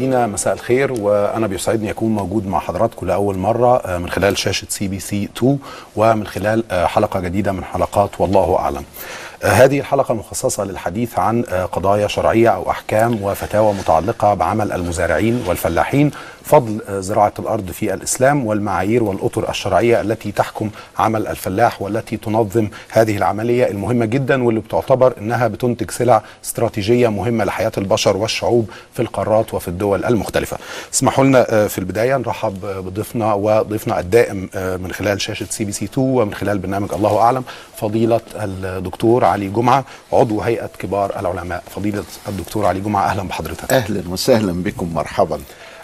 مشاهدينا مساء الخير وأنا بيسعدني أكون موجود مع حضراتكم لأول مرة من خلال شاشة CBC 2 ومن خلال حلقة جديدة من حلقات والله أعلم. هذه الحلقة مخصصة للحديث عن قضايا شرعية أو أحكام وفتاوى متعلقة بعمل المزارعين والفلاحين فضل زراعة الأرض في الإسلام والمعايير والأطر الشرعية التي تحكم عمل الفلاح والتي تنظم هذه العملية المهمة جدا واللي بتعتبر أنها بتنتج سلع استراتيجية مهمة لحياة البشر والشعوب في القارات وفي الدول المختلفة. اسمحوا لنا في البداية نرحب بضيفنا وضيفنا الدائم من خلال شاشة CBC 2 ومن خلال برنامج الله أعلم فضيلة الدكتور علي جمعة عضو هيئة كبار العلماء. فضيلة الدكتور علي جمعة أهلا بحضرتك. أهلا وسهلا بكم مرحبا.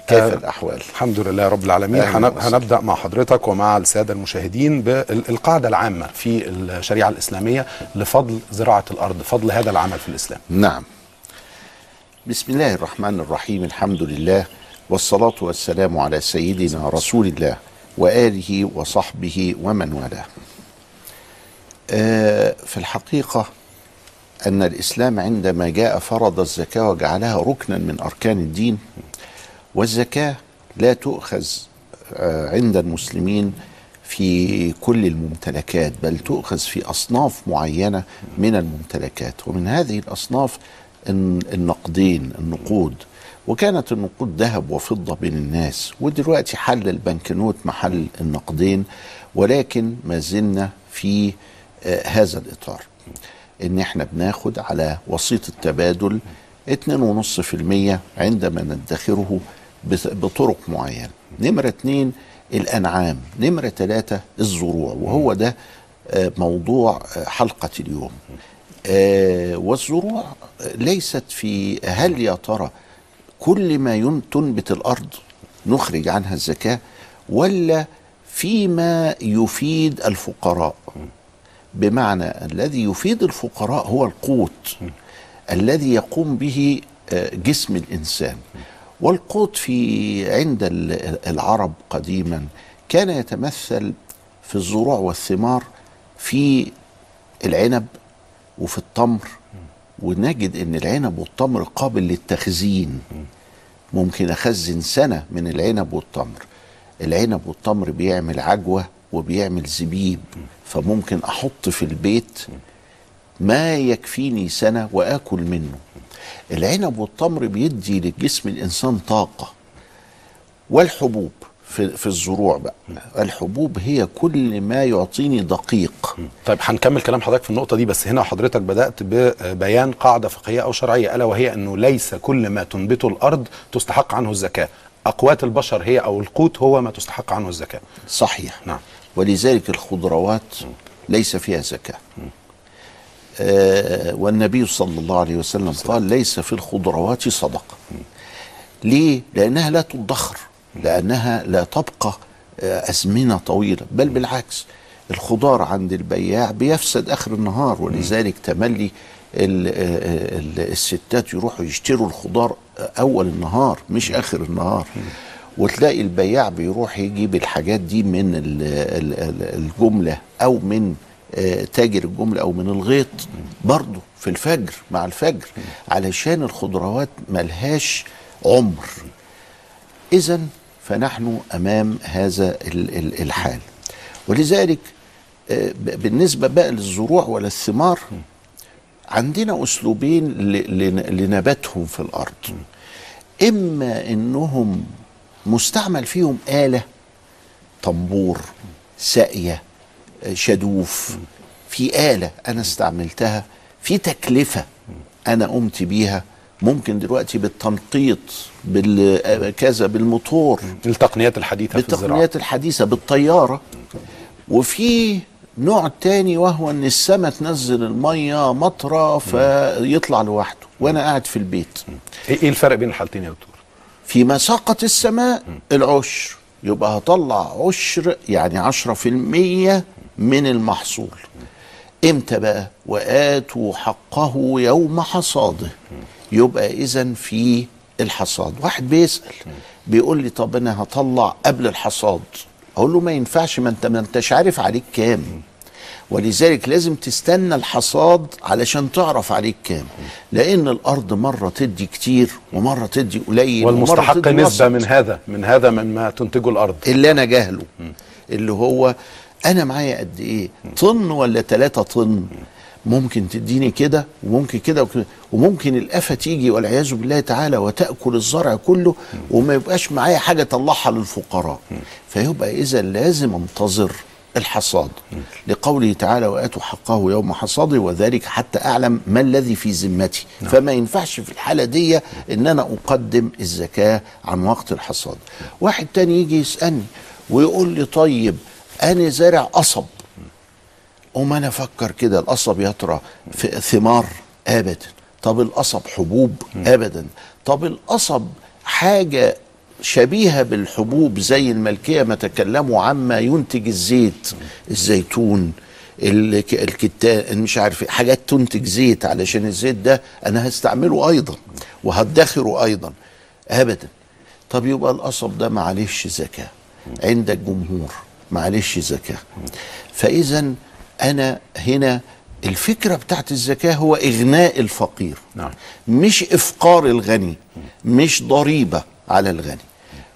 كيف آه الأحوال؟ الحمد لله رب العالمين. هنبدأ مع حضرتك ومع السادة المشاهدين بالقاعدة العامة في الشريعة الإسلامية لفضل زراعة الأرض فضل هذا العمل في الإسلام. نعم. بسم الله الرحمن الرحيم الحمد لله والصلاة والسلام على سيدنا رسول الله وآله وصحبه ومن والاه. آه في الحقيقة أن الإسلام عندما جاء فرض الزكاة وجعلها ركنا من أركان الدين والزكاة لا تؤخذ آه عند المسلمين في كل الممتلكات بل تؤخذ في أصناف معينة من الممتلكات. ومن هذه الأصناف النقدين النقود. وكانت النقود ذهب وفضة بين الناس ودلوقتي حل البنكنوت محل النقدين ولكن ما زلنا في آه هذا الإطار. إن إحنا بناخد على وسيط التبادل 2.5% عندما ندخره بطرق معينة. نمرة اتنين الأنعام. نمرة ثلاثة الزروع. وهو ده آه موضوع حلقة اليوم. آه والزروع ليست في هل يا ترى كل ما تنبت الأرض نخرج عنها الزكاة ولا فيما يفيد الفقراء؟ بمعنى الذي يفيد الفقراء هو القوت الذي يقوم به جسم الإنسان. والقوت في عند العرب قديما كان يتمثل في الزروع والثمار في العنب وفي التمر. ونجد إن العنب والتمر قابل للتخزين. ممكن أخزن سنة من العنب والتمر. العنب والتمر بيعمل عجوة وبيعمل زبيب. فممكن أحط في البيت ما يكفيني سنة وآكل منه؟ العنب والتمر بيدي لجسم الإنسان طاقة. والحبوب في, في الزروع بقى. الحبوب هي كل ما يعطيني دقيق. طيب هنكمل كلام حضرتك في النقطة دي بس هنا حضرتك بدأت ببيان قاعدة فقهية أو شرعية ألا وهي أنه ليس كل ما تنبته الأرض تستحق عنه الزكاة. أقوات البشر هي أو القوت هو ما تستحق عنه الزكاة. صحيح. نعم. ولذلك الخضروات ليس فيها زكاة. آه والنبي صلى الله عليه وسلم قال ليس في الخضروات صدقة. ليه؟ لأنها لا تدخر لأنها لا تبقى أزمنة طويلة. بل بالعكس الخضار عند البياع بيفسد آخر النهار ولذلك تملي ال ال الستات يروحوا يشتروا الخضار أول النهار مش آخر النهار. وتلاقي البياع بيروح يجيب الحاجات دي من الجملة أو من تاجر الجملة أو من الغيط برضه في الفجر مع الفجر علشان الخضروات ملهاش عمر. إذا فنحن أمام هذا الحال. ولذلك بالنسبة بقى للزروع ولا الثمار عندنا أسلوبين لنباتهم في الأرض. إما إنهم مستعمل فيهم آلة طنبور ساقية شدوف في آلة أنا استعملتها في تكلفة أنا قمت بيها ممكن دلوقتي بالتنقيط بالكذا بالموتور التقنيات الحديثة بالتقنيات الحديثة بالطيارة. وفي نوع تاني وهو إن السماء تنزل المية مطرة فيطلع لوحده وأنا قاعد في البيت. إيه إيه الفرق بين الحالتين يا دكتور؟ فيما سقط السماء العشر. يبقى هطلع عشر يعني عشرة في المية من المحصول. إمتى بقى؟ وآتوا حقه يوم حصاده. يبقى إذا في الحصاد. واحد بيسأل بيقول لي طب أنا هطلع قبل الحصاد. أقول له ما ينفعش ما أنت ما أنتش عارف عليك كام. ولذلك لازم تستنى الحصاد علشان تعرف عليك كام. لأن الأرض مرة تدي كتير ومرة تدي قليل والمستحق وسط. من هذا من هذا مما تنتجه الأرض. اللي أنا جاهله اللي هو أنا معايا قد إيه؟ طن ولا ثلاثة طن؟ ممكن تديني كده وممكن كده وكده وممكن الآفة تيجي والعياذ بالله تعالى وتأكل الزرع كله وما يبقاش معايا حاجة طلعها للفقراء. فيبقى إذا لازم أنتظر الحصاد. لقوله تعالى وآتوا حقه يوم حصاده وذلك حتى أعلم ما الذي في ذمتي. فما ينفعش في الحالة دي إن أنا أقدم الزكاة عن وقت الحصاد. واحد تاني يجي يسألني ويقول لي طيب أنا زارع قصب. قوم أنا أفكر كده القصب يطرى في ثمار ابدا. طب القصب حبوب؟ ابدا. طب القصب حاجة شبيهة بالحبوب زي الملكية ما تكلموا عما ينتج الزيت. الزيتون الك- الكتان مش عارف إيه، حاجات تنتج زيت علشان الزيت ده أنا هستعمله أيضا وهدخره أيضا. ابدا. طب يبقى القصب ده معلش زكاة. عند الجمهور. معلش زكاة. فاذا أنا هنا الفكرة بتاعت الزكاة هو إغناء الفقير. نعم. مش إفقار الغني مش ضريبة على الغني.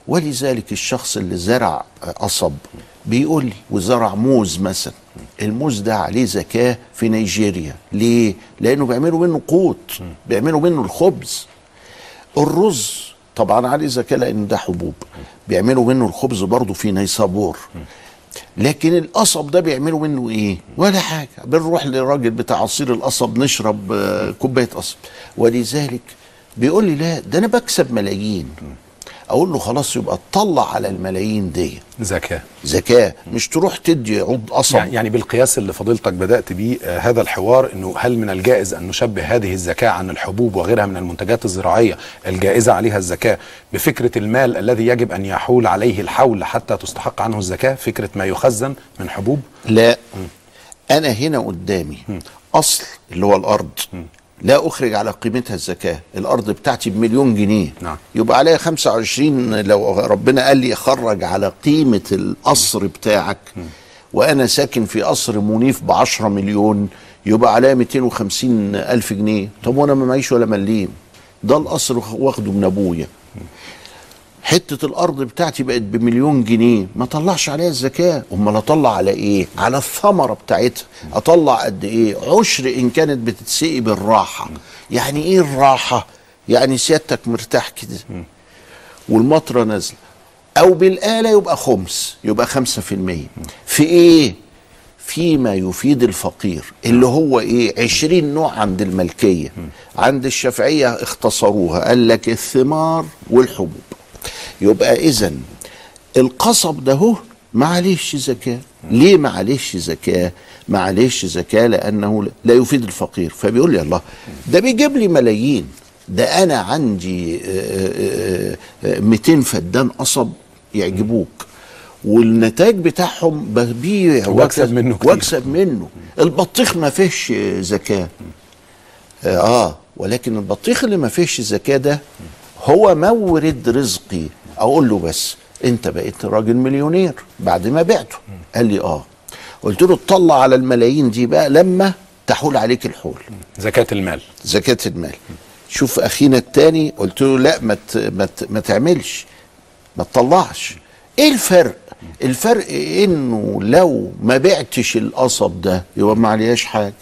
ولذلك الشخص اللي زرع قصب بيقول لي وزرع موز مثلا. الموز ده عليه زكاة في نيجيريا. ليه؟ لأنه بيعملوا منه قوت بيعملوا منه الخبز. الرز طبعا عليه زكاه لأن ده حبوب. بيعملوا منه الخبز برضه في نيسابور. لكن القصب ده بيعملوا منه إيه؟ ولا حاجة. بنروح للراجل بتاع عصير القصب نشرب آه، كوباية قصب. ولذلك بيقول لي لا ده أنا بكسب ملايين. أقول له خلاص يبقى اطلع على الملايين دي. زكاة. زكاة. مش تروح تدي عود قصب. يعني بالقياس اللي فضيلتك بدأت بيه آه هذا الحوار إنه هل من الجائز أن نشبه هذه الزكاة عن الحبوب وغيرها من المنتجات الزراعية؟ الجائزة عليها الزكاة. بفكرة المال الذي يجب أن يحول عليه الحول حتى تستحق عنه الزكاة فكرة ما يخزن من حبوب؟ لا. أنا هنا قدامي أصل اللي هو الأرض. لا أخرج على قيمتها الزكاة. الأرض بتاعتي بمليون جنيه. نعم. يبقى عليها 25 لو ربنا قال لي خرج على قيمة القصر بتاعك وأنا ساكن في قصر منيف ب 10 مليون يبقى عليها 250 ألف جنيه. طب وأنا ما معيش ولا مليم؟ ده القصر واخده من أبويا. حتة الأرض بتاعتي بقت بمليون جنيه. ما طلعش عليها الزكاة. أمال أطلع على إيه؟ على الثمرة بتاعتها. أطلع قد إيه؟ عشر إن كانت بتتسقي بالراحة. يعني إيه الراحة؟ يعني سيادتك مرتاح كده. والمطرة نازلة. أو بالآلة يبقى خمس يبقى خمسة في المية. في إيه؟ فيما يفيد الفقير اللي هو إيه؟ عشرين نوع عند الملكية. عند الشافعية اختصروها. قال لك الثمار والحبوب. يبقى اذا القصب ده هو معلش زكاة. ليه معلش زكاة؟ معلش زكاة لأنه لا يفيد الفقير. فبيقول لي الله ده بيجيب لي ملايين. ده أنا عندي آه، آه، آه، 200 فدان قصب يعجبوك. والنتاج بتاعهم ببيع وأكسب منه كتير. وأكسب منه. البطيخ ما فيش زكاة. آه ولكن البطيخ اللي ما فيش زكاة ده هو مورد رزقي. أقول له بس أنت بقيت راجل مليونير بعد ما بعته. قال لي آه. قلت له اطلع على الملايين دي بقى لما تحول عليك الحول. زكاة المال. زكاة المال. شوف أخينا التاني قلت له لا ما ت- ما ت- ما تعملش. ما تطلعش. إيه الفرق؟ الفرق إنه لو ما بعتش القصب ده يبقى ما عليهاش حاجة.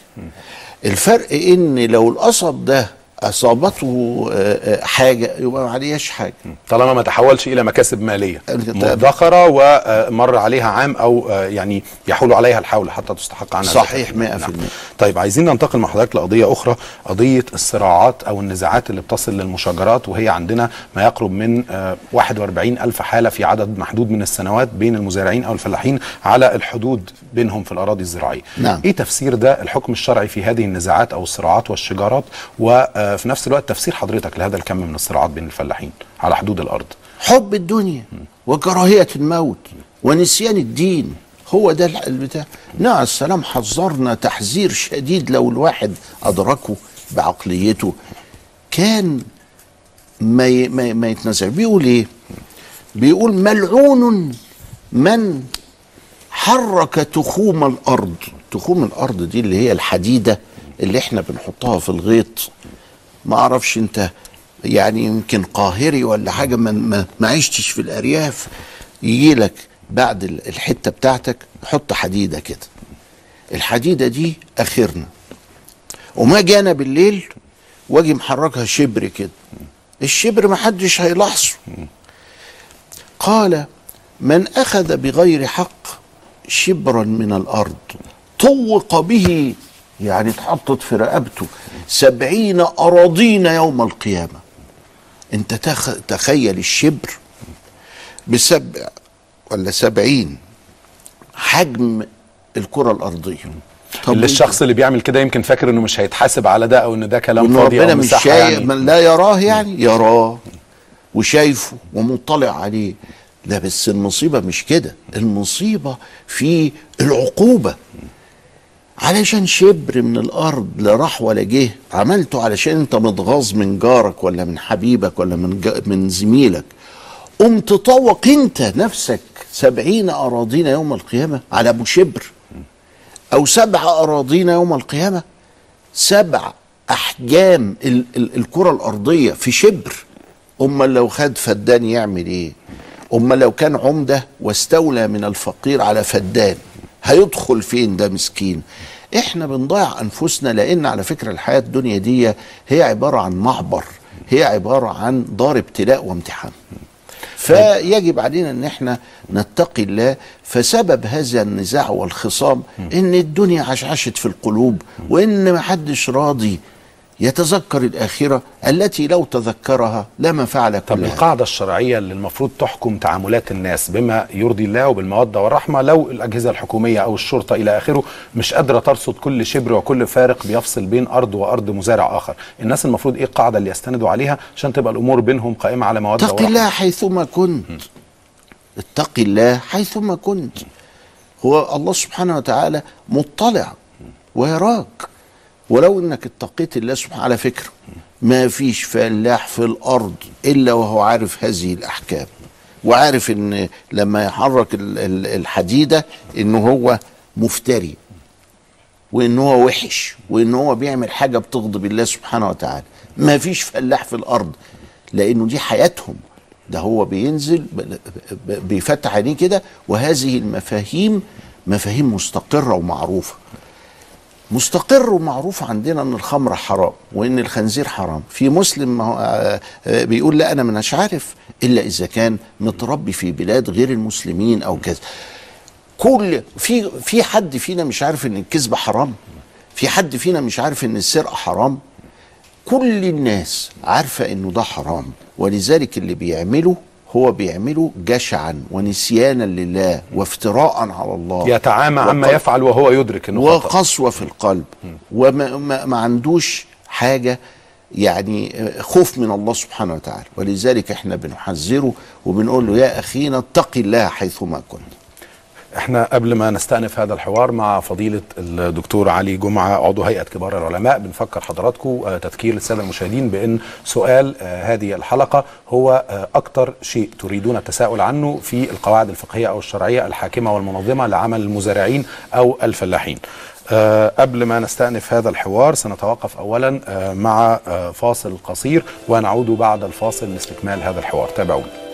الفرق إن لو القصب ده أصابته آه، آه، حاجة يبقى ما عليهاش حاجة طالما ما تحولش إلى مكاسب مالية أنت- مدخرة ومر عليها عام أو آه، يعني يحول عليها الحول حتى تستحق عنها صحيح، الزكاة. 100%. نعم. طيب عايزين ننتقل مع حضرتك لقضية أخرى قضية الصراعات أو النزاعات اللي بتصل للمشاجرات وهي عندنا ما يقرب من آه، 41 ألف حالة في عدد محدود من السنوات بين المزارعين أو الفلاحين على الحدود بينهم في الأراضي الزراعية نعم. إيه تفسير ده الحكم الشرعي في هذه النزاعات أو الصراعات والشجارات وفي نفس الوقت تفسير حضرتك لهذا الكم من الصراعات بين الفلاحين على حدود الأرض. حب الدنيا وكراهية الموت ونسيان الدين هو ده البتاع. عليه السلام حذرنا تحذير شديد لو الواحد أدركه بعقليته. كان ما ي- ما, ما يتنزع بيقول إيه؟ بيقول ملعون من حرك تخوم الأرض. تخوم الأرض دي اللي هي الحديدة اللي إحنا بنحطها في الغيط. ما أعرفش أنت يعني يمكن قاهري ولا حاجة ما, ما, عشتش في الأرياف يجي لك بعد ال- الحتة بتاعتك حط حديدة كده. الحديدة دي أخرنا. وما أجي أنا بالليل واجي محركها شبر كده. الشبر ما حدش هيلاحظه. قال من أخذ بغير حق شبرا من الأرض طوق به يعني اتحطت في رقبته سبعين أراضين يوم القيامة. أنت تخ... تخيل الشبر بسبع ولا سبعين حجم الكرة الأرضية. طب اللي الشخص اللي بيعمل كده يمكن فاكر إنه مش هيتحاسب على ده أو إن ده كلام فاضي ربنا مش شايف يعني. من لا يراه يعني يراه وشايفه ومطلع عليه. لا بس المصيبة مش كده. المصيبة في العقوبة. علشان شبر من الأرض لا راح ولا جه. عملته علشان أنت متغاظ من جارك ولا من حبيبك ولا من من زميلك. قم تطوق أنت نفسك سبعين أراضين يوم القيامة على أبو شبر. أو سبع أراضين يوم القيامة. سبع أحجام ال- ال- الكرة الأرضية في شبر. أمال لو خد فدان يعمل إيه؟ أمال لو كان عمدة واستولى من الفقير على فدان. هيدخل فين ده مسكين؟ إحنا بنضيع أنفسنا لأن على فكرة الحياة الدنيا دي هي عبارة عن معبر هي عبارة عن دار ابتلاء وامتحان. فيجب علينا إن إحنا نتقي الله. فسبب هذا النزاع والخصام إن الدنيا عشعشت في القلوب وإن ما حدش راضي يتذكر الآخرة التي لو تذكرها لما فعل طب كل هذا القاعدة الشرعية اللي المفروض تحكم تعاملات الناس بما يرضي الله وبالموده والرحمة لو الأجهزة الحكومية أو الشرطة إلى آخره مش قادرة ترصد كل شبر وكل فارق بيفصل بين أرض وأرض مزارع آخر. الناس المفروض إيه القاعدة اللي يستندوا عليها عشان تبقى الأمور بينهم قائمة على مودة اتق ورحمه الله حيثما كنت. اتق الله حيثما كنت. هو الله سبحانه وتعالى مطلع ويراك. ولو إنك اتقيت الله سبحانه على فكره ما فيش فلاح في الأرض إلا وهو عارف هذه الأحكام وعارف إن لما يحرك ال- ال- الحديدة إن هو مفتري وإن هو وحش وإن هو بيعمل حاجة بتغضب الله سبحانه وتعالى. ما فيش فلاح في الأرض لأنه دي حياتهم. ده هو بينزل بيفتح عينيه كده وهذه المفاهيم مفاهيم مستقرة ومعروفة. مستقر ومعروف عندنا إن الخمر حرام وإن الخنزير حرام. في مسلم آه، آه، بيقول لا أنا مش عارف إلا إذا كان متربي في بلاد غير المسلمين أو كذا. كل في في حد فينا مش عارف إن الكذب حرام؟ في حد فينا مش عارف إن السرقة حرام؟ كل الناس عارفة إنه ده حرام. ولذلك اللي بيعمله هو بيعمله جشعا ونسيانا لله وافتراء على الله. يتعامى عما يفعل وهو يدرك إنه خطأ. وقسوة في القلب. وما ما, ما عندوش حاجة يعني خوف من الله سبحانه وتعالى. ولذلك إحنا بنحذره وبنقول له يا أخينا اتق الله حيثما كنت. إحنا قبل ما نستأنف هذا الحوار مع فضيلة الدكتور علي جمعة عضو هيئة كبار العلماء بنفكر حضراتكم آه، تذكير السادة المشاهدين بأن سؤال آه، هذه الحلقة هو آه، أكثر شيء تريدون التساؤل عنه في القواعد الفقهية أو الشرعية الحاكمة والمنظمة لعمل المزارعين أو الفلاحين. قبل ما نستأنف هذا الحوار سنتوقف أولا مع فاصل قصير ونعود بعد الفاصل لاستكمال هذا الحوار. تابعونا.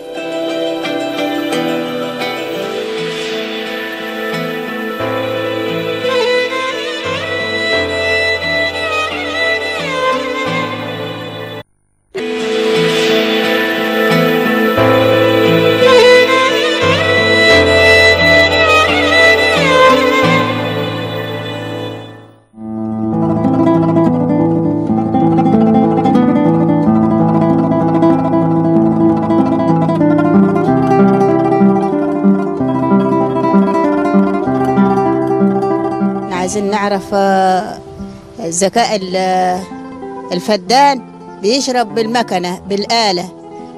الذكاء ال- الفدان بيشرب بالمكنة بالآلة.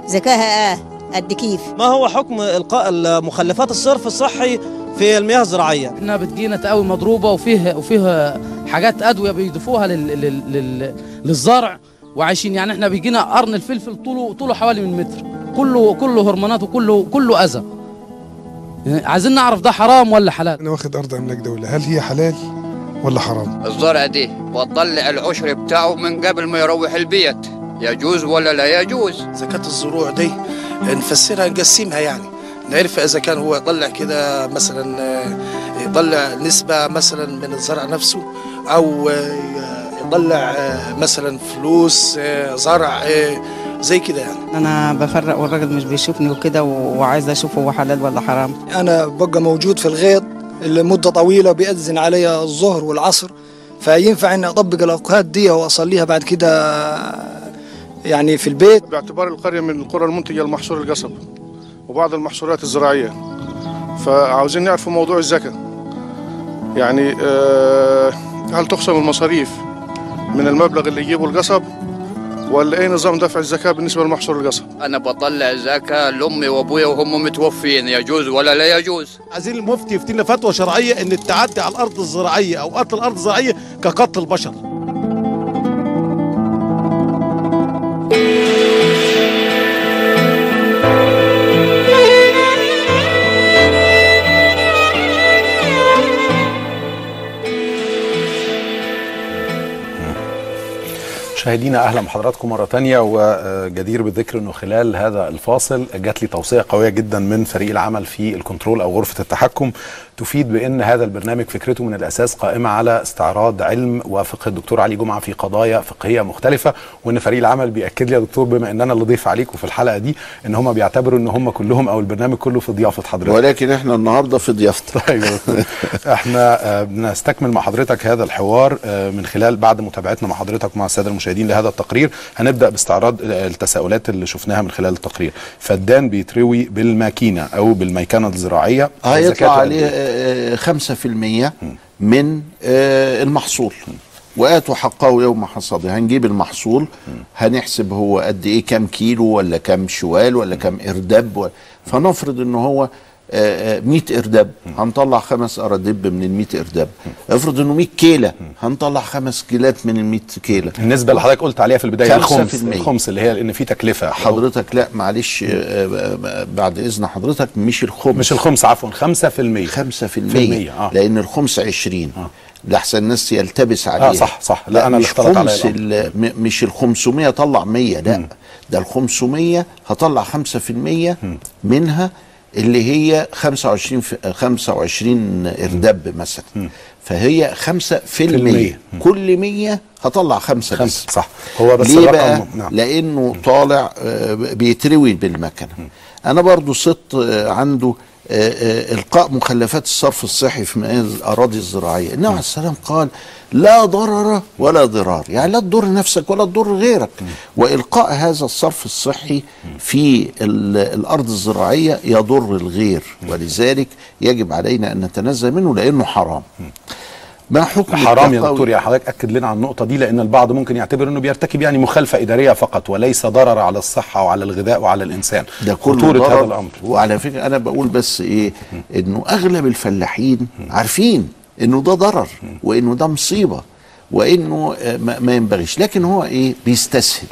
ذكاها آه قد كيف. ما هو حكم إلقاء مخلفات الصرف الصحي في المياه الزراعية؟ إنها بتجينا تقوي مضروبة وفيه وفيه حاجات أدوية بيضيفوها لل لل لل للزرع. وعايشين يعني إحنا بيجينا قرن الفلفل طوله طوله حوالي من متر. كله كله هرمونات وكله كله أذى. يعني عايزين نعرف ده حرام ولا حلال؟ أنا واخد أرض أملاك دولة. هل هي حلال؟ ولا حرام؟ الزرع دي وتطلع العشر بتاعه من قبل ما يروح البيت. يجوز ولا لا يجوز؟ زكاة الزروع دي نفسرها نقسمها يعني. نعرف إذا كان هو يطلع كده مثلا آه، يطلع نسبة مثلا من الزرع نفسه أو آه، يطلع آه، مثلا فلوس زرع زي كده يعني. أنا بفرق والراجل مش بيشوفني وكده وعايزه أشوف هو حلال ولا حرام. أنا ببقى موجود في الغيط لمدة طويلة بيأذن علي الظهر والعصر فينفع إني أطبق الأوقات دي وأصليها بعد كده يعني في البيت؟ باعتبار القرية من القرى المنتجة لمحصول القصب وبعض المحصولات الزراعية. فعاوزين نعرف موضوع الزكاة. يعني آه، هل تخصم المصاريف من المبلغ اللي يجيبه القصب؟ ولا إيه نظام دفع الزكاة بالنسبة لمحصول القصب أنا بطلع زكاة لأمي وأبويا وهم متوفين يجوز ولا لا يجوز؟ عايزين المفتي يفتي لنا فتوى شرعية إن التعدي على الأرض الزراعية أو قتل الأرض الزراعية كقتل البشر. مشاهدينا أهلا بحضراتكم مرة تانية وجدير بالذكر إنه خلال هذا الفاصل جات لي توصية قوية جدا من فريق العمل في الكنترول أو غرفة التحكم تفيد بأن هذا البرنامج فكرته من الأساس قائمة على استعراض علم وفقه الدكتور علي جمعة في قضايا فقهية مختلفة وإن فريق العمل بيأكد لي يا دكتور بما ان أنا اللي ضيف عليكم في الحلقة دي إن هم بيعتبروا إن هم كلهم أو البرنامج كله في ضيافة حضرتك. ولكن إحنا النهارده في ضيافتك طيب. إحنا آه، بنستكمل مع حضرتك هذا الحوار آه، من خلال بعد متابعتنا مع حضرتك ومع السادة المشاهدين لهذا التقرير هنبدأ باستعراض التساؤلات اللي شفناها من خلال التقرير. فدان بيتروي بالماكينة أو بالميكنه الزراعية. هيطلع عليه قد إيه؟ آه، خمسة في المية من آه، المحصول وآتوا حقه يوم حصاده هنجيب المحصول هنحسب هو قد إيه كام كيلو ولا كام شوال ولا كام ارداب و... فنفرض إن هو 100 ارداب هنطلع خمس ارداب من ال 100 ارداب افرض إنه 100 كيلة. هنطلع خمس كيلات من ال 100 كيلة. النسبة اللي حضرتك قلت عليها في البداية الخمس. الخمس اللي هي إن في تكلفة. حضرتك لا معلش آه، آه، بعد إذن حضرتك مش الخمس. مش الخمس عفوا 5% 5% خمسة في المية. آه. لأن الخمس عشرين. لحسن الناس يلتبس عليها. آه، صح، صح. لا، أنا اللي مش اختلط عليا خمس م- مش ال 500 طلع 100 لا. ده ال 500 هطلع 5% منها اللي هي 25 في 25 ارداب مثلا. فهي 5 في المية. كل 100 هطلع 5 بس صح. هو بس ليه بقى؟ نعم. لأنه طالع آه، بيتروي بالمكنة. أنا برضو صدت آه، عنده إلقاء مخلفات الصرف الصحي في الأراضي الزراعية. النبي عليه السلام قال لا ضرر ولا ضرار. يعني لا تضر نفسك ولا تضر غيرك. وإلقاء هذا الصرف الصحي في ال- الأرض الزراعية يضر الغير. ولذلك يجب علينا أن نتنزه منه لأنه حرام. ما حكم حرام يا دكتور يا حضرتك أكد لنا على النقطة دي لأن البعض ممكن يعتبر إنه بيرتكب يعني مخالفة إدارية فقط وليس ضرر على الصحة وعلى الغذاء وعلى الإنسان. ده كله خطورة ضرر. هذا الأمر. وعلى فكرة أنا بقول بس إيه إنه أغلب الفلاحين عارفين إنه ده ضرر وإنه ده مصيبة وإنه آه، ما ينبغيش. لكن هو إيه بيستسهل.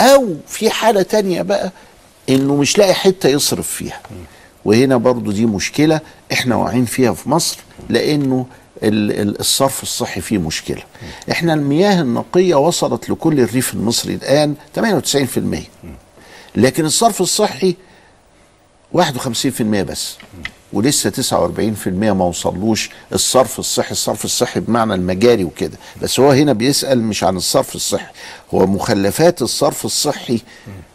أو في حالة تانية بقى إنه مش لاقي حتة يصرف فيها. وهنا برضو دي مشكلة إحنا واقعين فيها في مصر لأنه الصرف الصحي فيه مشكلة. إحنا المياه النقية وصلت لكل الريف المصري الآن 98% لكن الصرف الصحي 51% بس ولسه 49% ما وصلوش الصرف الصحي. الصرف الصحي بمعنى المجاري وكده. بس هو هنا بيسأل مش عن الصرف الصحي هو مخلفات الصرف الصحي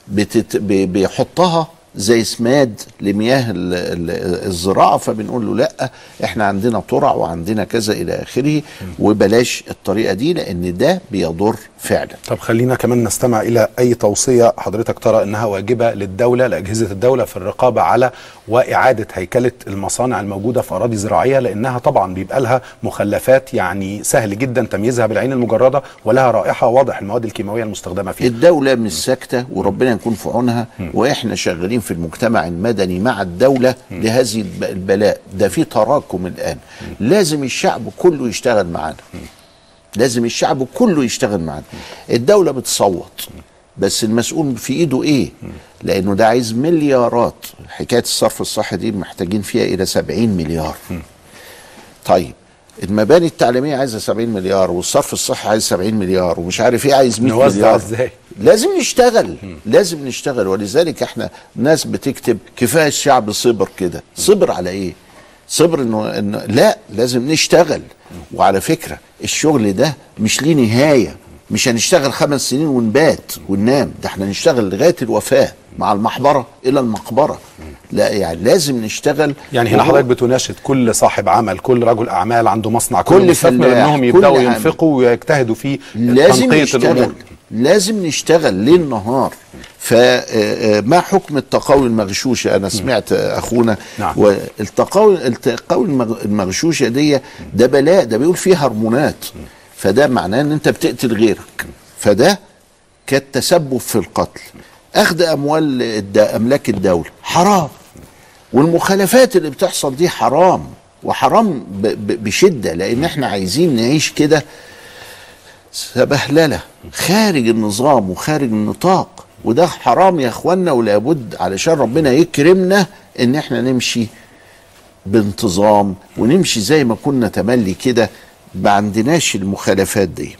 بتت... بي- بيحطها زي سماد لمياه ال- ال- الزراعة فبنقول له لأ إحنا عندنا ترع وعندنا كذا إلى آخره وبلاش الطريقة دي لأن ده بيضر فعلا. طب خلينا كمان نستمع إلى أي توصية حضرتك ترى إنها واجبة للدولة لأجهزة الدولة في الرقابة على وإعادة هيكلة المصانع الموجودة في أراضي زراعية لأنها طبعا بيبقى لها مخلفات يعني سهل جدا تمييزها بالعين المجردة ولها رائحة واضح المواد الكيماوية المستخدمة فيها. الدولة مش ساكتة وربنا يكون في عونها وإحنا شغالين في المجتمع المدني مع الدولة لهذه الب- البلاء. ده في تراكم الآن. لازم الشعب كله يشتغل معانا. لازم الشعب كله يشتغل معانا الدولة بتصوت بس المسؤول في إيده إيه؟ لأنه ده عايز مليارات. حكاية الصرف الصحي دي محتاجين فيها إلى 70 مليار. طيب المباني التعليمية عايزة 70 مليار والصرف الصحي عايز 70 مليار ومش عارف إيه عايز 100 نوزع مليار. إزاي؟ لازم نشتغل لازم نشتغل. ولذلك إحنا ناس بتكتب كفاية الشعب صبر كده. صبر على إيه؟ صبر إنه إنه لا لازم نشتغل. وعلى فكرة الشغل ده مش ليه نهاية. مش هنشتغل خمس سنين ونبات وننام. ده إحنا نشتغل لغاية الوفاة مع المحبره إلى المقبرة. لا يعني لازم نشتغل. يعني هنا حضرتك بتناشد كل صاحب عمل كل رجل أعمال عنده مصنع كل, كل مستثمر إنهم يبدأوا. ينفقوا ويجتهدوا في لازم نشتغل. الأمور. لازم نشتغل ليل نهار. فما حكم التقاوي المغشوشه أنا سمعت أخونا نعم. والتقاوي التقاوي المغ- المغشوشه دي ده بلاء ده بيقول فيه هرمونات. فده معناه إن أنت بتقتل غيرك. فده كالتسبب في القتل. أخذ أموال أملاك الدولة حرام. والمخالفات اللي بتحصل دي حرام. وحرام بشدة لأن إحنا عايزين نعيش كده سبهللة. خارج النظام وخارج النطاق. وده حرام يا اخوانا ولابد علشان ربنا يكرمنا ان إحنا نمشي بانتظام ونمشي زي ما كنا تملي كده ما عندناش المخالفات دي.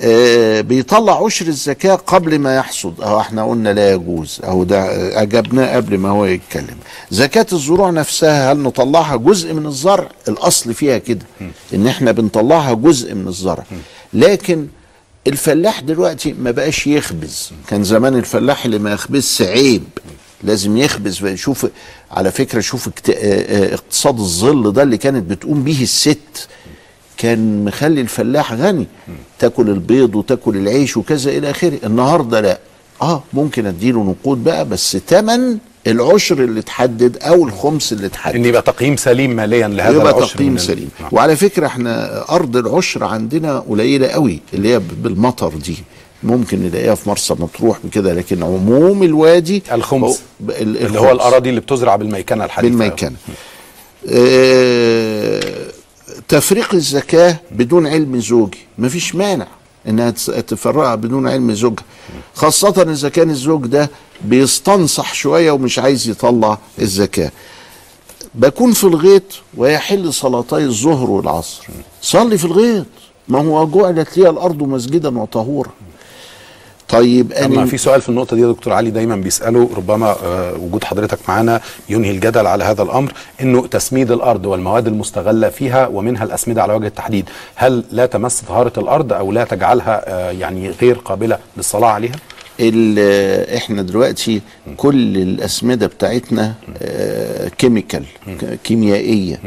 آه بيطلع عشر الزكاة قبل ما يحصد. أهو إحنا قلنا لا يجوز. أهو ده أجبناه قبل ما هو يتكلم. زكاة الزروع نفسها هل نطلعها جزء من الزرع؟ الأصل فيها كده إن إحنا بنطلعها جزء من الزرع. لكن الفلاح دلوقتي ما بقاش يخبز. كان زمان الفلاح اللي ما يخبزش عيب. لازم يخبز ويشوف على فكرة شوف آه، آه، اقتصاد الظل ده اللي كانت بتقوم به الست كان مخلي الفلاح غني. تاكل البيض وتاكل العيش وكذا إلى آخره. النهارده لا. آه ممكن أديله نقود بقى بس تمن العشر اللي اتحدد أو الخمس اللي اتحدد إن يبقى تقييم سليم ماليا لهذا يبقى العشر تقييم سليم. نعم. وعلى فكرة إحنا أرض العشر عندنا قليلة قوي اللي هي بالمطر دي. ممكن نلاقيها في مرسى مطروح بكده لكن عموم الوادي الخمس. هو- ال- اللي هو الخمس. الأراضي اللي بتزرع بالميكنة الحديثة. بالميكنة آه، تفريق الزكاة بدون علم زوجي. مفيش مانع إنها تفرقها بدون علم زوجها. خاصة إذا كان الزوج ده بيستنصح شوية ومش عايز يطلع الزكاة. بكون في الغيط ويحل صلاتي الظهر والعصر. صلي في الغيط. ما هو جعلت لي الأرض مسجدا وطهورا. طيب أنا في سؤال في النقطة دي يا دكتور علي دايما بيسأله ربما آه، وجود حضرتك معانا ينهي الجدل على هذا الأمر إنه تسميد الأرض والمواد المستغلة فيها ومنها الأسمدة على وجه التحديد هل لا تمس طهارة الأرض أو لا تجعلها آه، يعني غير قابلة للصلاة عليها؟ إحنا دلوقتي كل الأسمدة بتاعتنا آه، كيميكال كيميائية.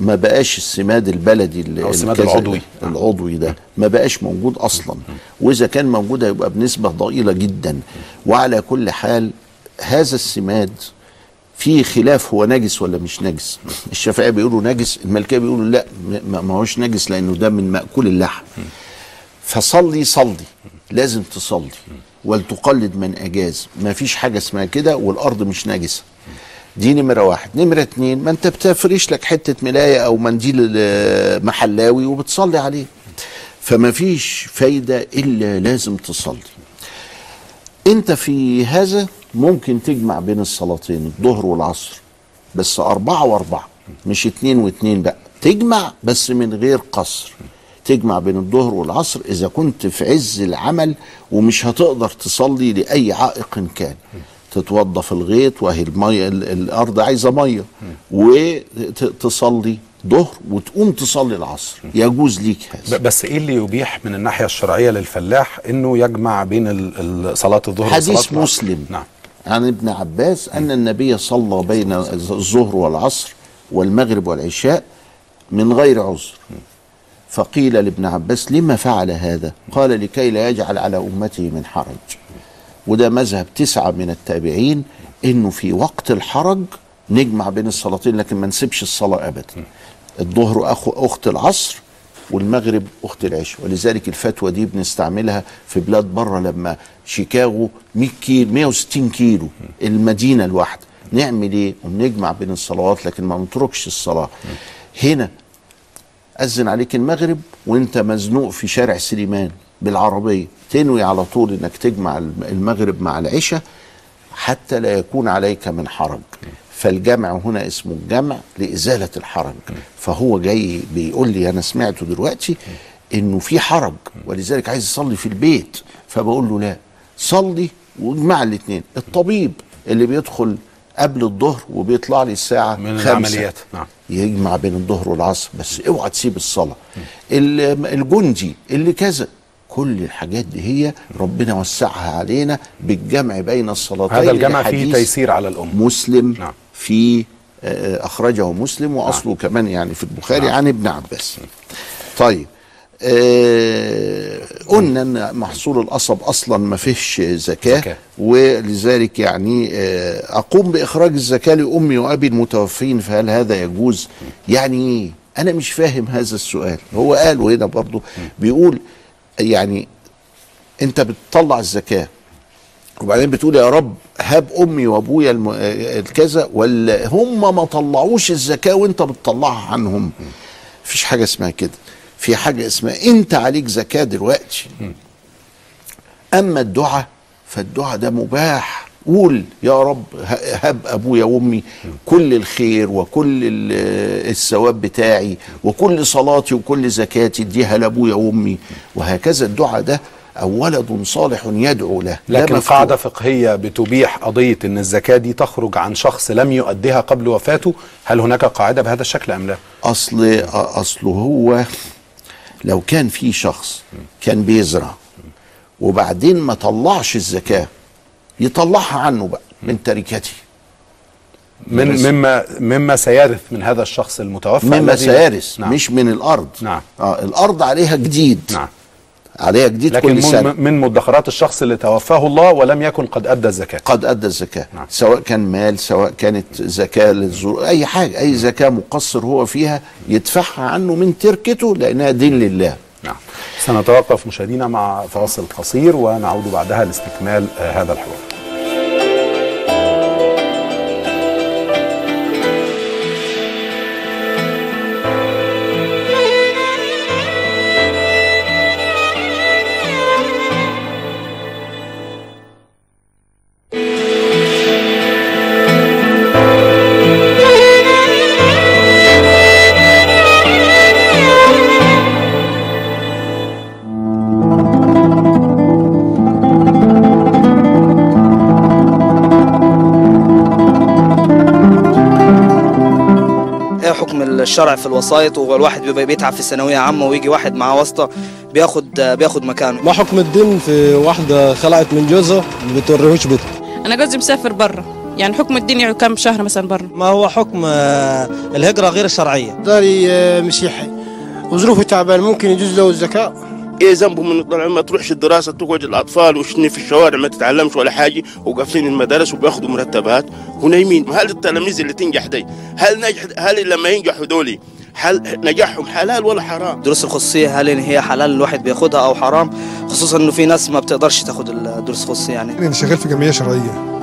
ما بقاش السماد البلدي ال- أو السماد العضوي. العضوي ده ما بقاش موجود أصلا. وإذا كان موجود هيبقى بنسبة ضئيلة جدا. وعلى كل حال هذا السماد في خلاف هو نجس ولا مش نجس. الشافعية بيقولوا نجس المالكيه بيقولوا لا ما هوش نجس لأنه ده من مأكول اللحم. فصلي صلي لازم تصلي. ولتقلد من أجاز. ما فيش حاجة اسمها كده والأرض مش نجسه دي نمرة واحد. نمرة اتنين ما انت بتفرش لك حتة ملاية أو منديل محلاوي وبتصلي عليه. فما فيش فايدة إلا لازم تصلي. انت في هذا ممكن تجمع بين الصلاتين الظهر والعصر. بس أربعة وأربعة مش اتنين واتنين بقى. تجمع بس من غير قصر. تجمع بين الظهر والعصر إذا كنت في عز العمل ومش هتقدر تصلي لأي عائق كان. تتوضى في الغيط وهي المية ال- الأرض عايزة مية. وتصلي ظهر وتقوم تصلي العصر. يجوز ليك هذا. بس إيه اللي يبيح من الناحية الشرعية للفلاح؟ إنه يجمع بين صلاة الظهر حديث وصلاة العصر؟ مسلم. نعم. عن ابن عباس أن النبي صلى بين الظهر والعصر والمغرب والعشاء من غير عذر. فقيل لابن عباس لما فعل هذا؟ قال لكي لا يجعل على أمته من حرج. وده مذهب تسعة من التابعين إنه في وقت الحرج نجمع بين الصلاتين لكن ما نسيبش الصلاة ابدا. الظهر أخو أخت العصر والمغرب أخت العشاء. ولذلك الفتوى دي بنستعملها في بلاد بره لما شيكاغو 100 كيلو 160 كيلو المدينة الواحدة. نعمل إيه؟ ونجمع بين الصلوات لكن ما نتركش الصلاة. هنا أذن عليك المغرب وأنت مزنوق في شارع سليمان بالعربية. تنوي على طول إنك تجمع المغرب مع العشاء حتى لا يكون عليك من حرج. فالجمع هنا اسمه الجمع لإزالة الحرج. فهو جاي بيقول لي أنا سمعته دلوقتي إنه في حرج ولذلك عايز يصلي في البيت. فبقول له لا صلي واجمع الاثنين الطبيب اللي بيدخل قبل الظهر وبيطلع لي الساعة من خمسة. العمليات. نعم. يجمع بين الظهر والعصر بس اوعى تسيب الصلاة. ال- الجندي اللي كذا كل الحاجات دي هي ربنا وسعها علينا بالجمع بين الصلاتين هذا الجمع فيه تيسير على الأمة. مسلم نعم. في آه، أخرجه مسلم وأصله كمان يعني في البخاري عن ابن عباس. طيب. آه قلنا إن محصول القصب أصلا ما فيهش زكاة زكاة. ولذلك يعني آه أقوم بإخراج الزكاة لأمي وأبي المتوفين فهل هذا يجوز؟ يعني إيه؟ أنا مش فاهم هذا السؤال هو قاله هنا برضه بيقول يعني أنت بتطلع الزكاة وبعدين بتقول يا رب هب أمي وأبويا الم... آه، الكذا ولا هم ما طلعوش الزكاة وأنت بتطلعها عنهم مفيش حاجة اسمها كده في حاجة اسمها انت عليك زكاة دلوقتي أما الدعاء فالدعاء ده مباح قول يا رب هب أبويا وأمي كل الخير وكل ال- الثواب بتاعي وكل صلاتي وكل زكاتي اديها لأبويا وأمي وهكذا الدعاء ده أو ولد صالح يدعو له لكن مفتوح. قاعدة فقهية بتبيح قضية أن الزكاة دي تخرج عن شخص لم يؤديها قبل وفاته هل هناك قاعدة بهذا الشكل أم لا؟ أصل أصله هو لو كان في شخص كان بيزرع وبعدين ما طلعش الزكاة يطلعها عنه بقى من تركته من بس. مما مما سيرث من هذا الشخص المتوفى مما سيرث نعم. مش من الأرض نعم آه الأرض عليها جديد نعم عليها جديد لكن كل سنة. من, من مدخرات الشخص اللي توفاه الله ولم يكن قد أدى الزكاة. قد أدى الزكاة نعم. سواء كان مال سواء كانت زكاة للزروع أي حاجة أي زكاة مقصر هو فيها يدفعها عنه من تركته لأنها دين لله. نعم. سنتوقف مشاهدينا مع فاصل قصير ونعود بعدها لاستكمال آه، هذا الحوار. الشرع في الوسائط وهو الواحد بيبقى بيتعب في الثانويه عامة ويجي واحد معاه واسطة بياخد بياخد مكانه. ما حكم الدين في واحدة خلعت من جوزها ما بتوريهوش بيتها أنا جوزي مسافر بره يعني حكم الدين يعني كم شهر مثلا بره ما هو حكم آه، الهجرة غير الشرعية داري آه، مسيحي وظروفه تعبان ممكن يجوز له الزكاة. إيه ذنبه من طلع ما تروحش الدراسة تقعد الأطفال وشني في الشوارع ما تتعلمش ولا حاجة وقافلين المدارس وبياخذوا مرتبات. ونايمين هل التلاميذ اللي تنجح دي هل نجح هل لما ينجحوا دولي هل نجاحهم حلال ولا حرام؟ الدروس الخصوصية هل إن هي حلال الواحد بياخدها أو حرام؟ خصوصا إنه في ناس ما بتقدرش تاخد الدروس الخصوصية يعني. أنا شغال في جمعية شرعية.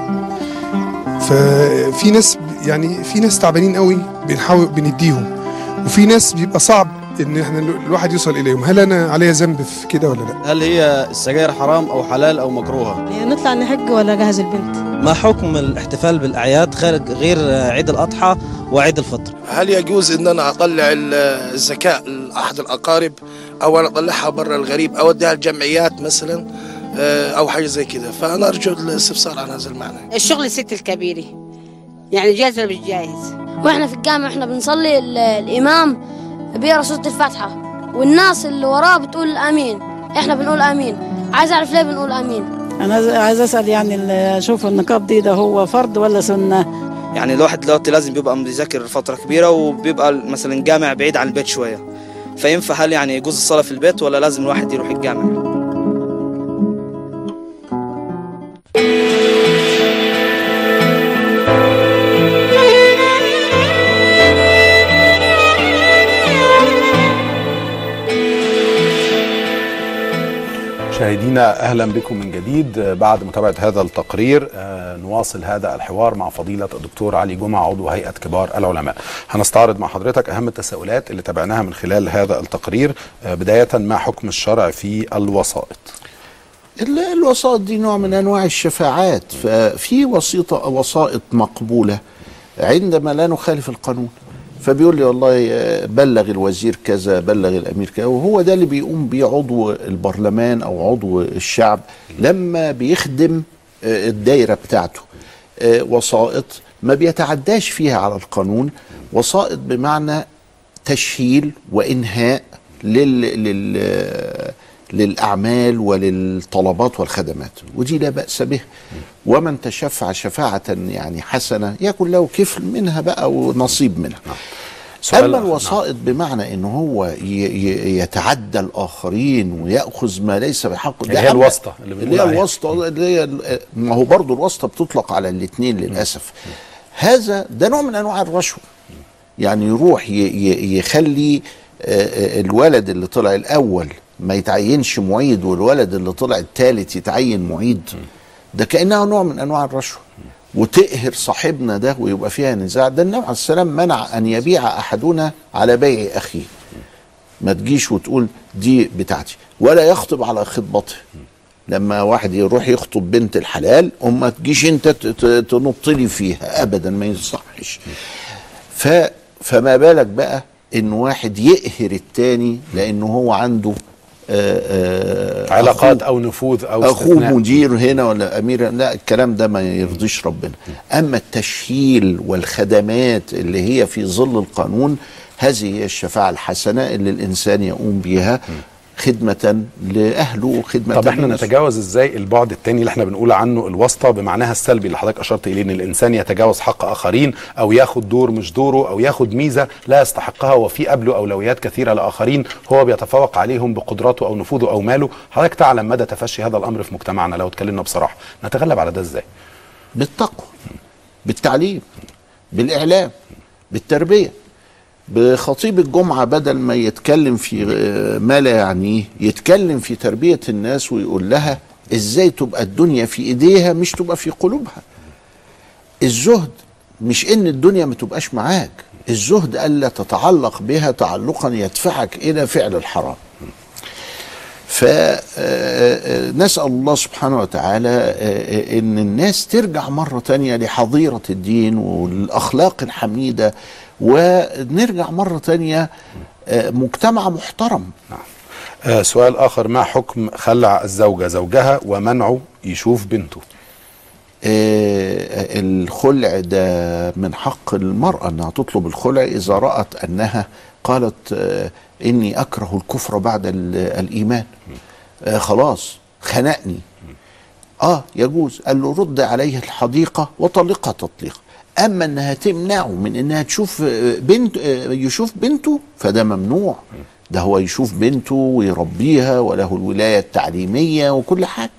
ففي ناس يعني في ناس تعبانين قوي بنحاول بنديهم. وفي ناس بيبقى صعب إن إحنا الواحد يوصل إليهم. هل أنا عليا ذنب في كده ولا لا؟ هل هي السجاير حرام أو حلال أو مكروهة؟ يعني نطلع نحج ولا جهز البنت؟ ما حكم الاحتفال بالأعياد خارج غير عيد الأضحى وعيد الفطر؟ هل يجوز إن أنا أطلع ال- الزكاة لأحد الأقارب أو أنا أطلعها برا الغريب أو اديها الجمعيات مثلا آه، أو حاجة زي كده؟ فأنا أرجو الاستفسار عن هذا المعنى. الشغل الست الكبيرة. يعني جاهز ولا مش جاهز وإحنا في الجامع إحنا بنصلي ال- الإمام بيقرا سوره الفاتحة. والناس اللي وراه بتقول آمين. إحنا بنقول آمين. عايز أعرف ليه بنقول آمين؟ أنا عايز- أسأل يعني أشوف النقاب دي ده هو فرض ولا سنة؟ يعني الواحد دلوقتي لازم بيبقى مذاكر فترة كبيرة وبيبقى مثلا جامع بعيد عن البيت شوية. فينفع هل يعني يجوز الصلاة في البيت ولا لازم الواحد يروح الجامع؟ مشاهدينا أهلا بكم من جديد بعد متابعة هذا التقرير آه، نواصل هذا الحوار مع فضيلة الدكتور علي جمعة عضو هيئة كبار العلماء. هنستعرض مع حضرتك أهم التساؤلات اللي تابعناها من خلال هذا التقرير آه، بداية ما حكم الشرع في الوسائط. ال- الوسائط دي نوع من أنواع الشفاعات ففي وسيطه وسائط مقبولة عندما لا نخالف القانون فبيقول لي والله آه، بلغ الوزير كذا بلغ الأمير كذا وهو ده اللي بيقوم بيه عضو البرلمان أو عضو الشعب لما بيخدم آه، الدايرة بتاعته. آه، وسائط ما بيتعداش فيها على القانون وسائط بمعنى تشهيل وإنهاء لل, لل للأعمال وللطلبات والخدمات ودي لا بأس به. ومن تشفع شفاعة يعني حسنة يكن له كفل منها بقى ونصيب منها. أما آخر، الوسائط بمعنى إن هو يتعدى الآخرين ويأخذ ما ليس بحقه اللي ده هي أما- الواسطة اللي اللي هي عليها. الواسطة اللي هي ما هو برضه الواسطة بتطلق على الاثنين للأسف. هذا ده نوع من أنواع الرشوة. يعني يروح يخلي الولد اللي طلع الأول ما يتعينش معيد والولد اللي طلع الثالث يتعين معيد. ده كأنها نوع من أنواع الرشوة. وتقهر صاحبنا ده ويبقى فيها نزاع. ده النبي عليه السلام منع أن يبيع أحدنا على بيع أخيه. ما تجيش وتقول دي بتاعتي. ولا يخطب على خطبته. لما واحد يروح يخطب بنت الحلال وما تجيش أنت تنط لي فيها. ابدا ما يصحش. ف فما بالك بقى إن واحد يقهر التاني لأنه هو عنده علاقات أخوه- أو نفوذ أو أخوه استثناء. مدير هنا ولا أمير لا الكلام ده ما يرضيش ربنا. أما التشهيل والخدمات اللي هي في ظل القانون هذه هي الشفاعة الحسنة اللي الإنسان يقوم بها خدمة لأهله وخدمة طب إحنا. نتجاوز إزاي البعد التاني اللي إحنا بنقول عنه الواسطة بمعناها السلبي اللي حضرتك أشرت إليه إن الإنسان يتجاوز حق آخرين أو ياخد دور مش دوره أو ياخد ميزة لا يستحقها وفي قبله أولويات كثيرة لآخرين هو بيتفوق عليهم بقدراته أو نفوذه أو ماله. حضرتك تعلم مدى تفشي هذا الأمر في مجتمعنا لو اتكلمنا بصراحة. نتغلب على ده إزاي؟ بالتقوى بالتعليم بالإعلام بالتربية. بخطيب الجمعة بدل ما يتكلم في آه، ما لا يعنيه يتكلم في تربية الناس ويقول لها إزاي تبقى الدنيا في إيديها مش تبقى في قلوبها. الزهد مش إن الدنيا ما تبقاش معاك الزهد ألا تتعلق بها تعلقا يدفعك إلى فعل الحرام. فنسأل الله سبحانه وتعالى آه، إن الناس ترجع مرة تانية لحظيرة الدين والأخلاق الحميدة ونرجع مرة تانية آه، مجتمع محترم. آه سؤال آخر ما حكم خلع الزوجة زوجها ومنعه يشوف بنته؟ آه، الخلع ده من حق المرأة أنها تطلب الخلع. إذا رأت أنها قالت آه، إني أكره الكفر بعد ال- الإيمان. آه، خلاص خنقني. آه يجوز. قال له رد عليه الحديقة وطلقها تطليق أما أنها تمنعه من أنها تشوف آه، بنت آه، يشوف بنته فده ممنوع. ده هو يشوف بنته ويربيها وله الولاية التعليمية وكل حاجة.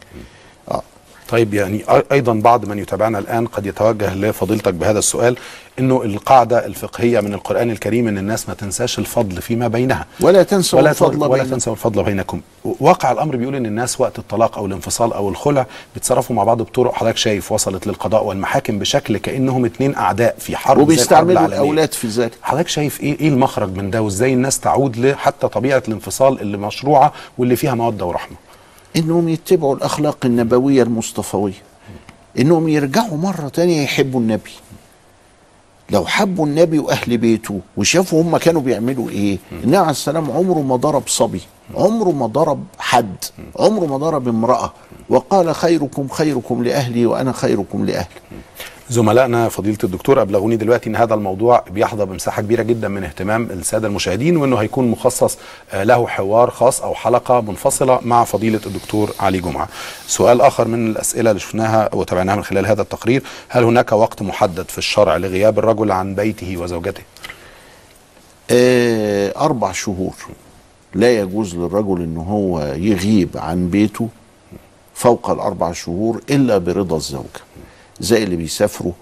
طيب يعني أيضا بعض من يتابعنا الآن قد يتوجه لفضيلتك بهذا السؤال إنه القاعدة الفقهية من القرآن الكريم إن الناس ما تنساش الفضل فيما بينها. ولا تنسوا ولا الفضل ولا بينكم. تنسوا الفضل بينكم. واقع الأمر بيقول إن الناس وقت الطلاق أو الانفصال أو الخلع بيتصرفوا مع بعض بطرق حضرتك شايف وصلت للقضاء والمحاكم بشكل كأنهم اتنين أعداء في حرب وبيستعملوا. الأولاد في ذلك. حضرتك شايف إيه إيه المخرج من ده؟ وإزاي الناس تعود لحتى طبيعة الانفصال اللي مشروعة واللي فيها موده ورحمة؟ إنهم يتبعوا الأخلاق النبوية المصطفوية. إنهم يرجعوا مرة تانية يحبوا النبي. لو حبوا النبي وأهل بيته وشافوا هم كانوا بيعملوا إيه؟ النبي عليه السلام عمره ما ضرب صبي. عمره ما ضرب حد. عمره ما ضرب امرأة. وقال خيركم خيركم لأهلي وأنا خيركم لأهلي. زملائنا فضيلة الدكتور أبلغوني دلوقتي إن هذا الموضوع بيحظى بمساحة كبيرة جدا من اهتمام السادة المشاهدين وإنه هيكون مخصص آه، له حوار خاص أو حلقة منفصلة مع فضيلة الدكتور علي جمعة. سؤال آخر من الأسئلة اللي شفناها وتابعناها من خلال هذا التقرير، هل هناك وقت محدد في الشرع لغياب الرجل عن بيته وزوجته؟ آه أربع شهور لا يجوز للرجل إن هو يغيب عن بيته فوق الأربع شهور إلا برضا الزوجة زي اللي بيسافروا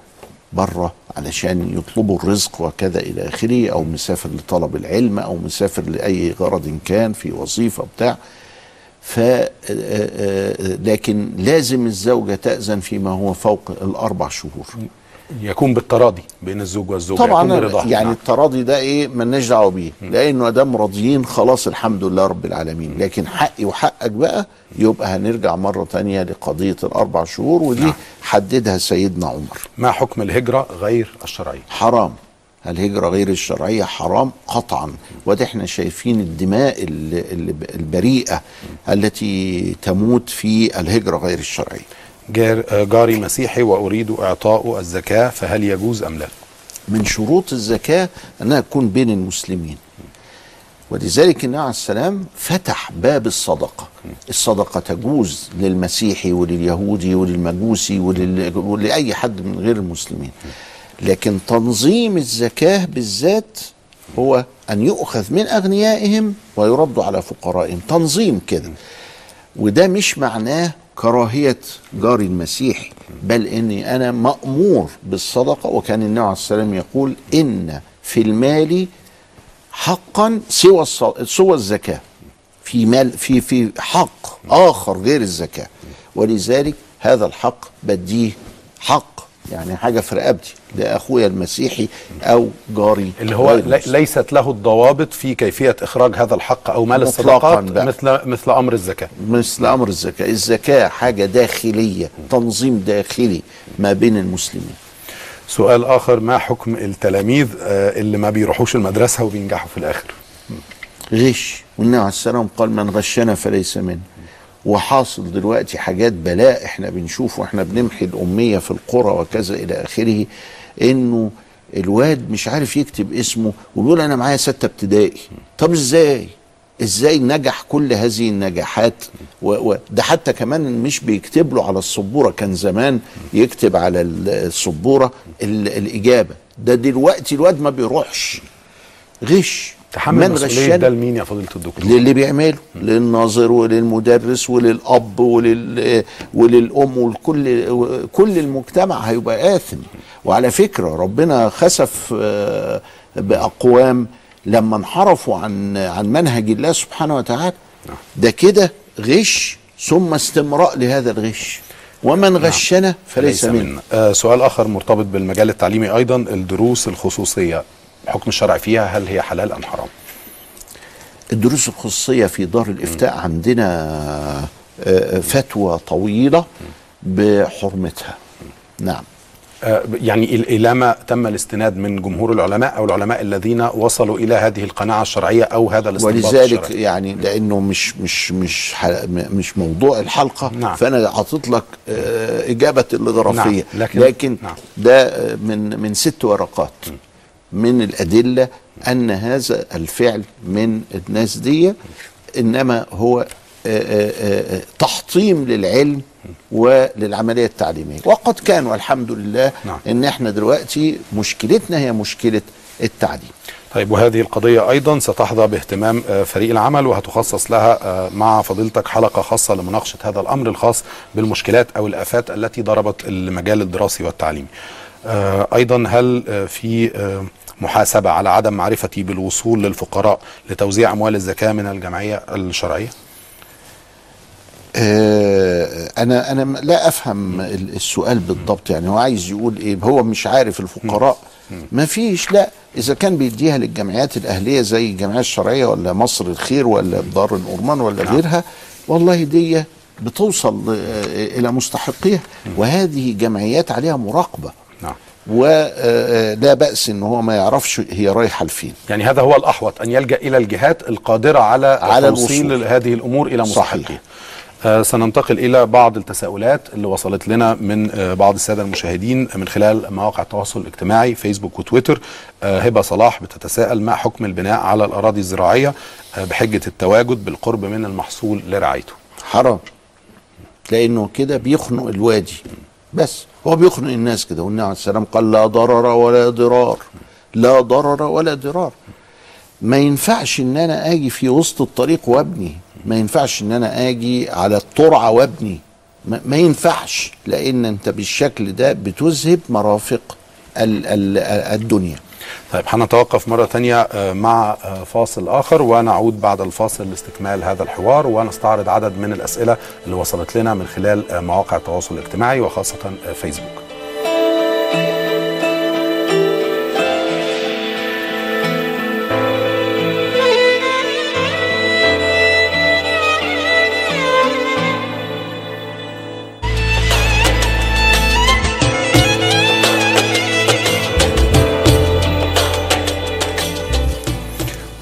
بره علشان يطلبوا الرزق وكذا إلى آخره أو مسافر لطلب العلم أو مسافر لأي غرض كان في وظيفة بتاع. ف آه، آه، لكن لازم الزوجة تأذن فيما هو فوق الأربع شهور. يكون بالتراضي بين الزوج والزوجة طبعا. يعني نعم. التراضي ده إيه؟ مالناش دعوة بيه لأنه ادام راضيين خلاص الحمد لله رب العالمين. لكن حقي وحقك بقى يبقى هنرجع مرة تانية لقضية الأربع شهور ودي نعم. حددها سيدنا عمر. ما حكم الهجرة غير الشرعية؟ حرام. الهجرة غير الشرعية حرام قطعا. وده إحنا شايفين الدماء ال- ال- البريئة التي تموت في الهجرة غير الشرعية. جار جاري مسيحي وأريد إعطاء الزكاة فهل يجوز أم لا؟ من شروط الزكاة أنها تكون بين المسلمين. ولذلك النبي عليه السلام فتح باب الصدقة. الصدقة تجوز للمسيحي ولليهودي وللمجوسي ولل... ولأي حد من غير المسلمين. لكن تنظيم الزكاة بالذات هو أن يؤخذ من أغنيائهم ويرد على فقرائهم. تنظيم كده. وده مش معناه كراهية جاري المسيحي بل إني أنا مأمور بالصدقة. وكان النبي عليه السلام يقول إن في المال حقا سوى سوى الزكاة. في مال في في حق آخر غير الزكاة. ولذلك هذا الحق بديه حق. يعني حاجة في رقبتي لاخويا المسيحي أو جاري اللي هو لي-. ليست له الضوابط في كيفية إخراج هذا الحق أو مال الصدقات بقى. مثل مثل أمر الزكاة مثل أمر الزكاة، الزكاة حاجة داخلية، تنظيم داخلي ما بين المسلمين. سؤال آخر ما حكم التلاميذ آه، اللي ما بيروحوش المدرسة وبينجحوا في الآخر غش والنبي عليه السلام قال من غشنا فليس منا. وحاصل دلوقتي حاجات بلاء إحنا بنشوفه وإحنا بنمحي الأمية في القرى وكذا إلى آخره إنه الواد مش عارف يكتب اسمه وبيقول أنا معايا ستة ابتدائي. طب إزاي؟ إزاي نجح كل هذه النجاحات؟ وده حتى كمان مش بيكتب له على السبورة كان زمان يكتب على ال- السبورة ال- الإجابة. ده دلوقتي الواد ما بيروحش. غش. تحمل مسؤوليه ده لمين يا فضيلة الدكتور؟ للي بيعمله للناظر وللمدرس وللأب ولل وللأم ولكل كل المجتمع هيبقى آثم. وعلى فكرة ربنا خسف آه، بأقوام لما انحرفوا عن عن منهج الله سبحانه وتعالى. ده كده غش ثم استمراء لهذا الغش. ومن غشنا فليس منا. آه سؤال آخر مرتبط بالمجال التعليمي أيضا الدروس الخصوصية. الحكم الشرعي فيها هل هي حلال أم حرام؟ الدروس الخصوصية في دار الإفتاء عندنا آه، فتوى طويلة بحرمتها. نعم. آه يعني ال- إلى ما تم الاستناد من جمهور العلماء أو العلماء الذين وصلوا إلى هذه القناعة الشرعية أو هذا الاستنباط ولذلك الشرعي. يعني لأنه مش مش مش مش موضوع الحلقة نعم. فأنا حاطط لك آه، إجابة الغرفيه نعم، لكن- لكن نعم. ده آه، من من ست ورقات. من الأدلة أن هذا الفعل من الناس دي إنما هو آه، آه، آه، تحطيم للعلم وللعملية التعليمية. وقد كان والحمد لله نعم. إن إحنا دلوقتي مشكلتنا هي مشكلة التعليم. طيب وهذه القضية أيضا ستحظى باهتمام فريق العمل وهتخصص لها مع فضيلتك حلقة خاصة لمناقشة هذا الأمر الخاص بالمشكلات أو الآفات التي ضربت المجال الدراسي والتعليمي. آه، أيضا هل آه، في آه، محاسبة على عدم معرفتي بالوصول للفقراء لتوزيع أموال الزكاة من الجمعية الشرعية؟ آه، أنا أنا لا أفهم ال- السؤال بالضبط يعني هو عايز يقول إيه؟ هو مش عارف الفقراء. ما فيش لا. إذا كان بيديها للجمعيات الأهلية زي الجمعية الشرعية ولا مصر الخير ولا دار الأورمان ولا غيرها والله دي بتوصل إلى مستحقيها. وهذه جمعيات عليها مراقبة. نعم ولا بأس إن هو ما يعرفش هي رايحة لفين. يعني هذا هو الأحوط أن يلجأ إلى الجهات القادرة على, على توصيل الوصول. هذه الأمور إلى صحيح. مستحقيها آه سننتقل إلى بعض التساؤلات اللي وصلت لنا من آه بعض السادة المشاهدين من خلال مواقع التواصل الاجتماعي فيسبوك وتويتر. آه هبة صلاح بتتساءل ما حكم البناء على الأراضي الزراعية آه بحجة التواجد بالقرب من المحصول لرعايته. حرام. لأنه كده بيخنق الوادي. بس. هو بيخنق الناس كده والنبي عليه السلام قال لا ضرر ولا ضرار. لا ضرر ولا ضرار. ما ينفعش إن أنا آجي في وسط الطريق وأبني. ما ينفعش إن أنا آجي على الترعه وأبني. ما, ينفعش لأن أنت بالشكل ده بتذهب مرافق ال ال الدنيا. طيب هنتوقف مرة تانية آه، مع آه، فاصل آخر ونعود بعد الفاصل لاستكمال هذا الحوار ونستعرض عدد من الأسئلة اللي وصلت لنا من خلال آه، مواقع التواصل الاجتماعي وخاصة فيسبوك.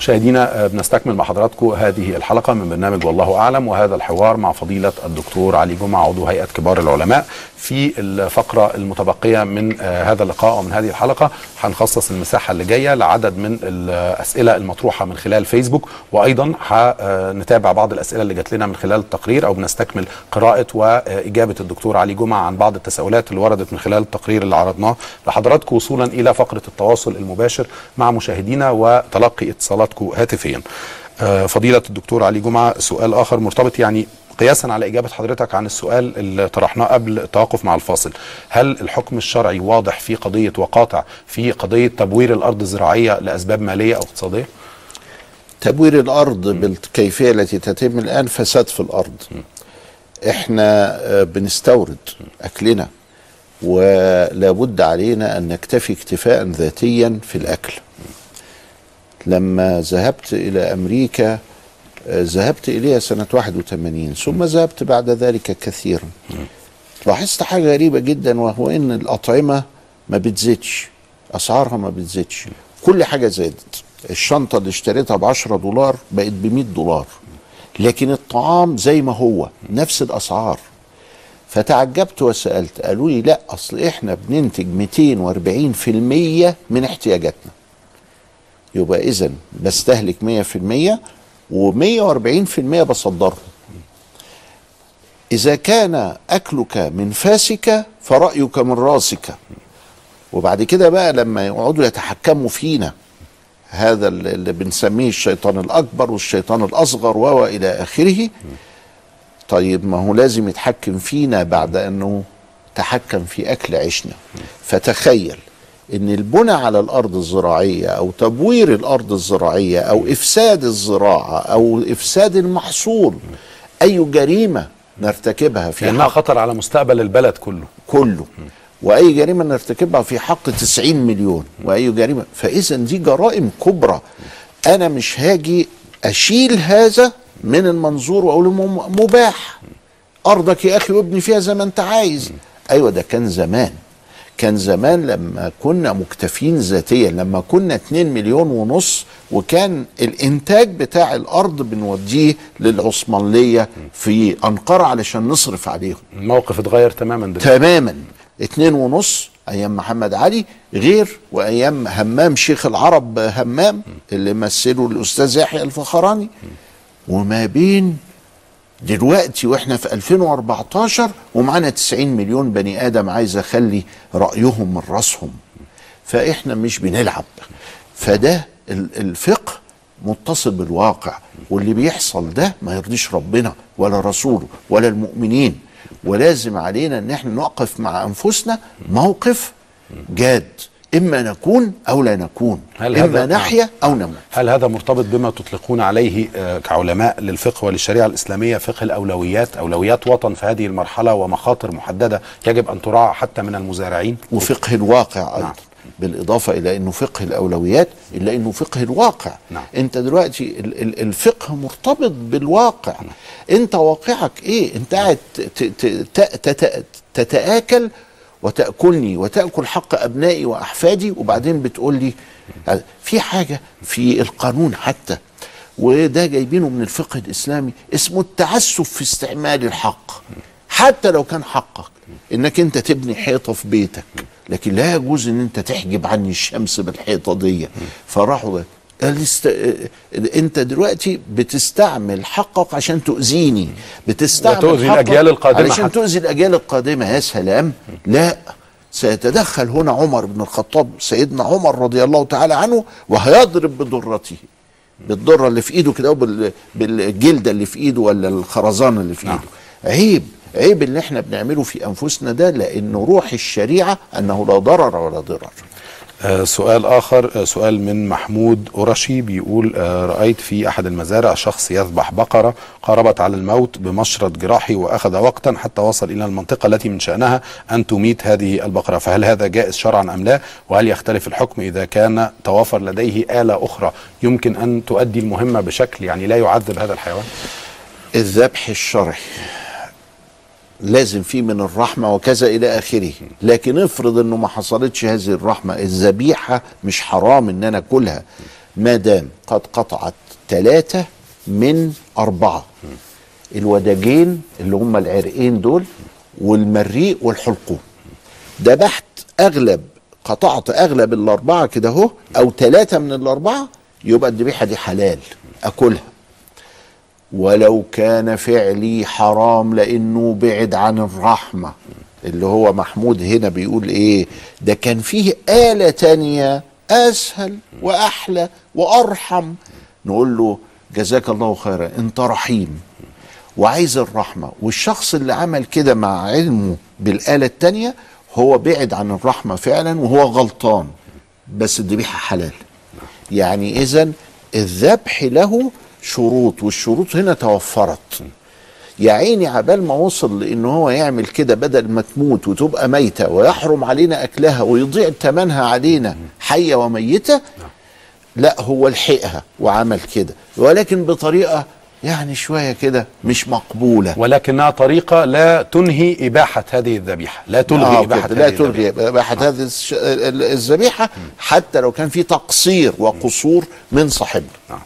مشاهدينا آه، بنستكمل مع حضراتكم هذه الحلقة من برنامج والله أعلم وهذا الحوار مع فضيلة الدكتور علي جمعة عضو هيئة كبار العلماء في الفقرة المتبقية من آه، هذا اللقاء ومن هذه الحلقة. هنخصص المساحة اللي جاية لعدد من الأسئلة المطروحة من خلال فيسبوك وأيضا هنتابع بعض الأسئلة اللي جات لنا من خلال التقرير أو بنستكمل قراءة وإجابة الدكتور علي جمعة عن بعض التساؤلات اللي وردت من خلال التقرير اللي عرضناه لحضراتكم وصولا إلى فقرة التواصل المباشر مع مشاهدينا وتلقي اتصالاتكم. هاتفيا. آه، فضيلة الدكتور علي جمعة سؤال آخر مرتبط يعني قياسا على إجابة حضرتك عن السؤال اللي طرحناه قبل التوقف مع الفاصل. هل الحكم الشرعي واضح في قضية وقاطع في قضية تبوير الأرض الزراعية لأسباب مالية أو اقتصادية؟ تبوير الأرض بالكيفية التي تتم الآن فساد في الأرض. إحنا آه، بنستورد أكلنا ولابد علينا أن نكتفي اكتفاء ذاتيا في الأكل. لما ذهبت إلى أمريكا آه، ذهبت إليها سنة 81 ثم ذهبت بعد ذلك كثيرا. لاحظت حاجة غريبة جدا وهو إن الأطعمة ما بتزيدش أسعارها ما بتزيدش. كل حاجة زادت. الشنطة اللي اشتريتها ب 10 دولار بقت ب 100 دولار. لكن الطعام زي ما هو نفس الأسعار. فتعجبت وسألت قالوا لي لا أصل إحنا بننتج 240% من احتياجاتنا. يبقى اذا بستهلك 100% و140% بصدرهم إذا كان أكلك من فاسك فرأيك من راسك. وبعد كده بقى لما يقعدوا يتحكموا فينا هذا اللي بنسميه الشيطان الأكبر والشيطان الأصغر و إلى آخره. طيب ما هو لازم يتحكم فينا بعد أنه تحكم في أكل عيشنا. فتخيل إن البنى على الأرض الزراعية أو تبوير الأرض الزراعية أو إفساد الزراعة أو إفساد المحصول أي جريمة نرتكبها في لأنها حق خطر على مستقبل البلد كله. كله. وأي جريمة نرتكبها في حق 90 مليون. وأي جريمة. فإذا دي جرائم كبرى. أنا مش هاجي أشيل هذا من المنظور وأقول مباح. أرضك يا أخي وابني فيها زي ما أنت عايز. أيوه ده كان زمان. كان زمان لما كنا مكتفين ذاتيا لما كنا 2 مليون ونص وكان الإنتاج بتاع الأرض بنوديه للعثمانية في أنقرة علشان نصرف عليهم. الموقف اتغير تماما دلوقتي. تماما. اتنين ونص أيام محمد علي غير وأيام همام شيخ العرب همام اللي مثله الأستاذ يحيى الفخراني. وما بين دلوقتي وإحنا في 2014 ومعانا 90 مليون بني آدم عايز أخلي رأيهم من رأسهم. فإحنا مش بنلعب. فده ال- الفقه متصل بالواقع. واللي بيحصل ده ما يرضيش ربنا ولا رسوله ولا المؤمنين. ولازم علينا إن إحنا نقف مع أنفسنا موقف جاد. إما نكون أو لا نكون هل إما هذا- نحيا أو نموت. هل هذا مرتبط بما تطلقون عليه آه، كعلماء للفقه وللشريعة الإسلامية فقه الأولويات أولويات وطن في هذه المرحلة ومخاطر محددة يجب أن تراعى حتى من المزارعين؟ وفقه الواقع أيضا بالإضافة إلى إنه فقه الأولويات إلا إنه فقه الواقع. نعم. أنت دلوقتي ال- ال- الفقه مرتبط بالواقع. أنت واقعك إيه؟ أنت قاعد ت- وتأكلني وتأكل حق أبنائي وأحفادي وبعدين بتقول لي في حاجة في القانون حتى وده جايبينه من الفقه الإسلامي اسمه التعسف في استعمال الحق. حتى لو كان حقك إنك أنت تبني حيطة في بيتك لكن لا يجوز إن أنت تحجب عني الشمس بالحيطة دي. فراحوا الاست... انت دلوقتي بتستعمل حقك عشان تؤذيني. بتستعمل وتؤذي حقك الأجيال القادمة علشان حتى. تؤذي الأجيال القادمة يا سلام. لا سيتدخل هنا عمر بن الخطاب سيدنا عمر رضي الله تعالى عنه وهيضرب بضرته. بالضرة اللي في إيده كده وبال- بالجلدة اللي في إيده ولا الخرزانة اللي في إيده. عيب عيب اللي إحنا بنعمله في أنفسنا ده لأنه روح الشريعة أنه لا ضرر ولا ضرر. سؤال آخر آه، سؤال من محمود قرشي بيقول آه، رأيت في أحد المزارع شخص يذبح بقرة قاربت على الموت بمشرط جراحي وأخذ وقتا حتى وصل إلى المنطقة التي من شأنها أن تميت هذه البقرة. فهل هذا جائز شرعا أم لا؟ وهل يختلف الحكم إذا كان توافر لديه آلة أخرى؟ يمكن أن تؤدي المهمة بشكل يعني لا يعذب هذا الحيوان. الذبح الشرعي. لازم فيه من الرحمة وكذا إلى آخره. لكن افرض أنه ما حصلتش هذه الرحمة الذبيحة مش حرام أن أنا أكلها ما دام قد قطعت ثلاثة من أربعة. الوداجين اللي هم العرقين دول والمريء والحلقوم. ذبحت أغلب قطعت أغلب الأربعة كده أهو أو ثلاثة من الأربعة يبقى الذبيحة دي حلال أكلها. ولو كان فعلي حرام لإنه بعد عن الرحمة. اللي هو محمود هنا بيقول إيه؟ ده كان فيه آلة تانية أسهل وأحلى وأرحم. نقول له جزاك الله خيرا أنت رحيم وعايز الرحمة. والشخص اللي عمل كده مع علمه بالآلة التانية هو بعد عن الرحمة فعلا وهو غلطان. بس الذبيحة حلال. يعني اذا الذبح له شروط والشروط هنا توفرت. يا عيني عبال ما وصل لإن هو يعمل كده بدل ما تموت وتبقى ميتة ويحرم علينا أكلها ويضيع ثمنها علينا حية وميتة؟ لا هو لحقها وعمل كده. ولكن بطريقة يعني شوية كده مش مقبولة. ولكنها طريقة لا تنهي إباحة هذه الذبيحة. لا تلغي آه إباحة كده، لا هذه. تلغي إباحة هذه الش- ال- الذبيحة حتى لو كان في تقصير وقصور من صاحبنا آه،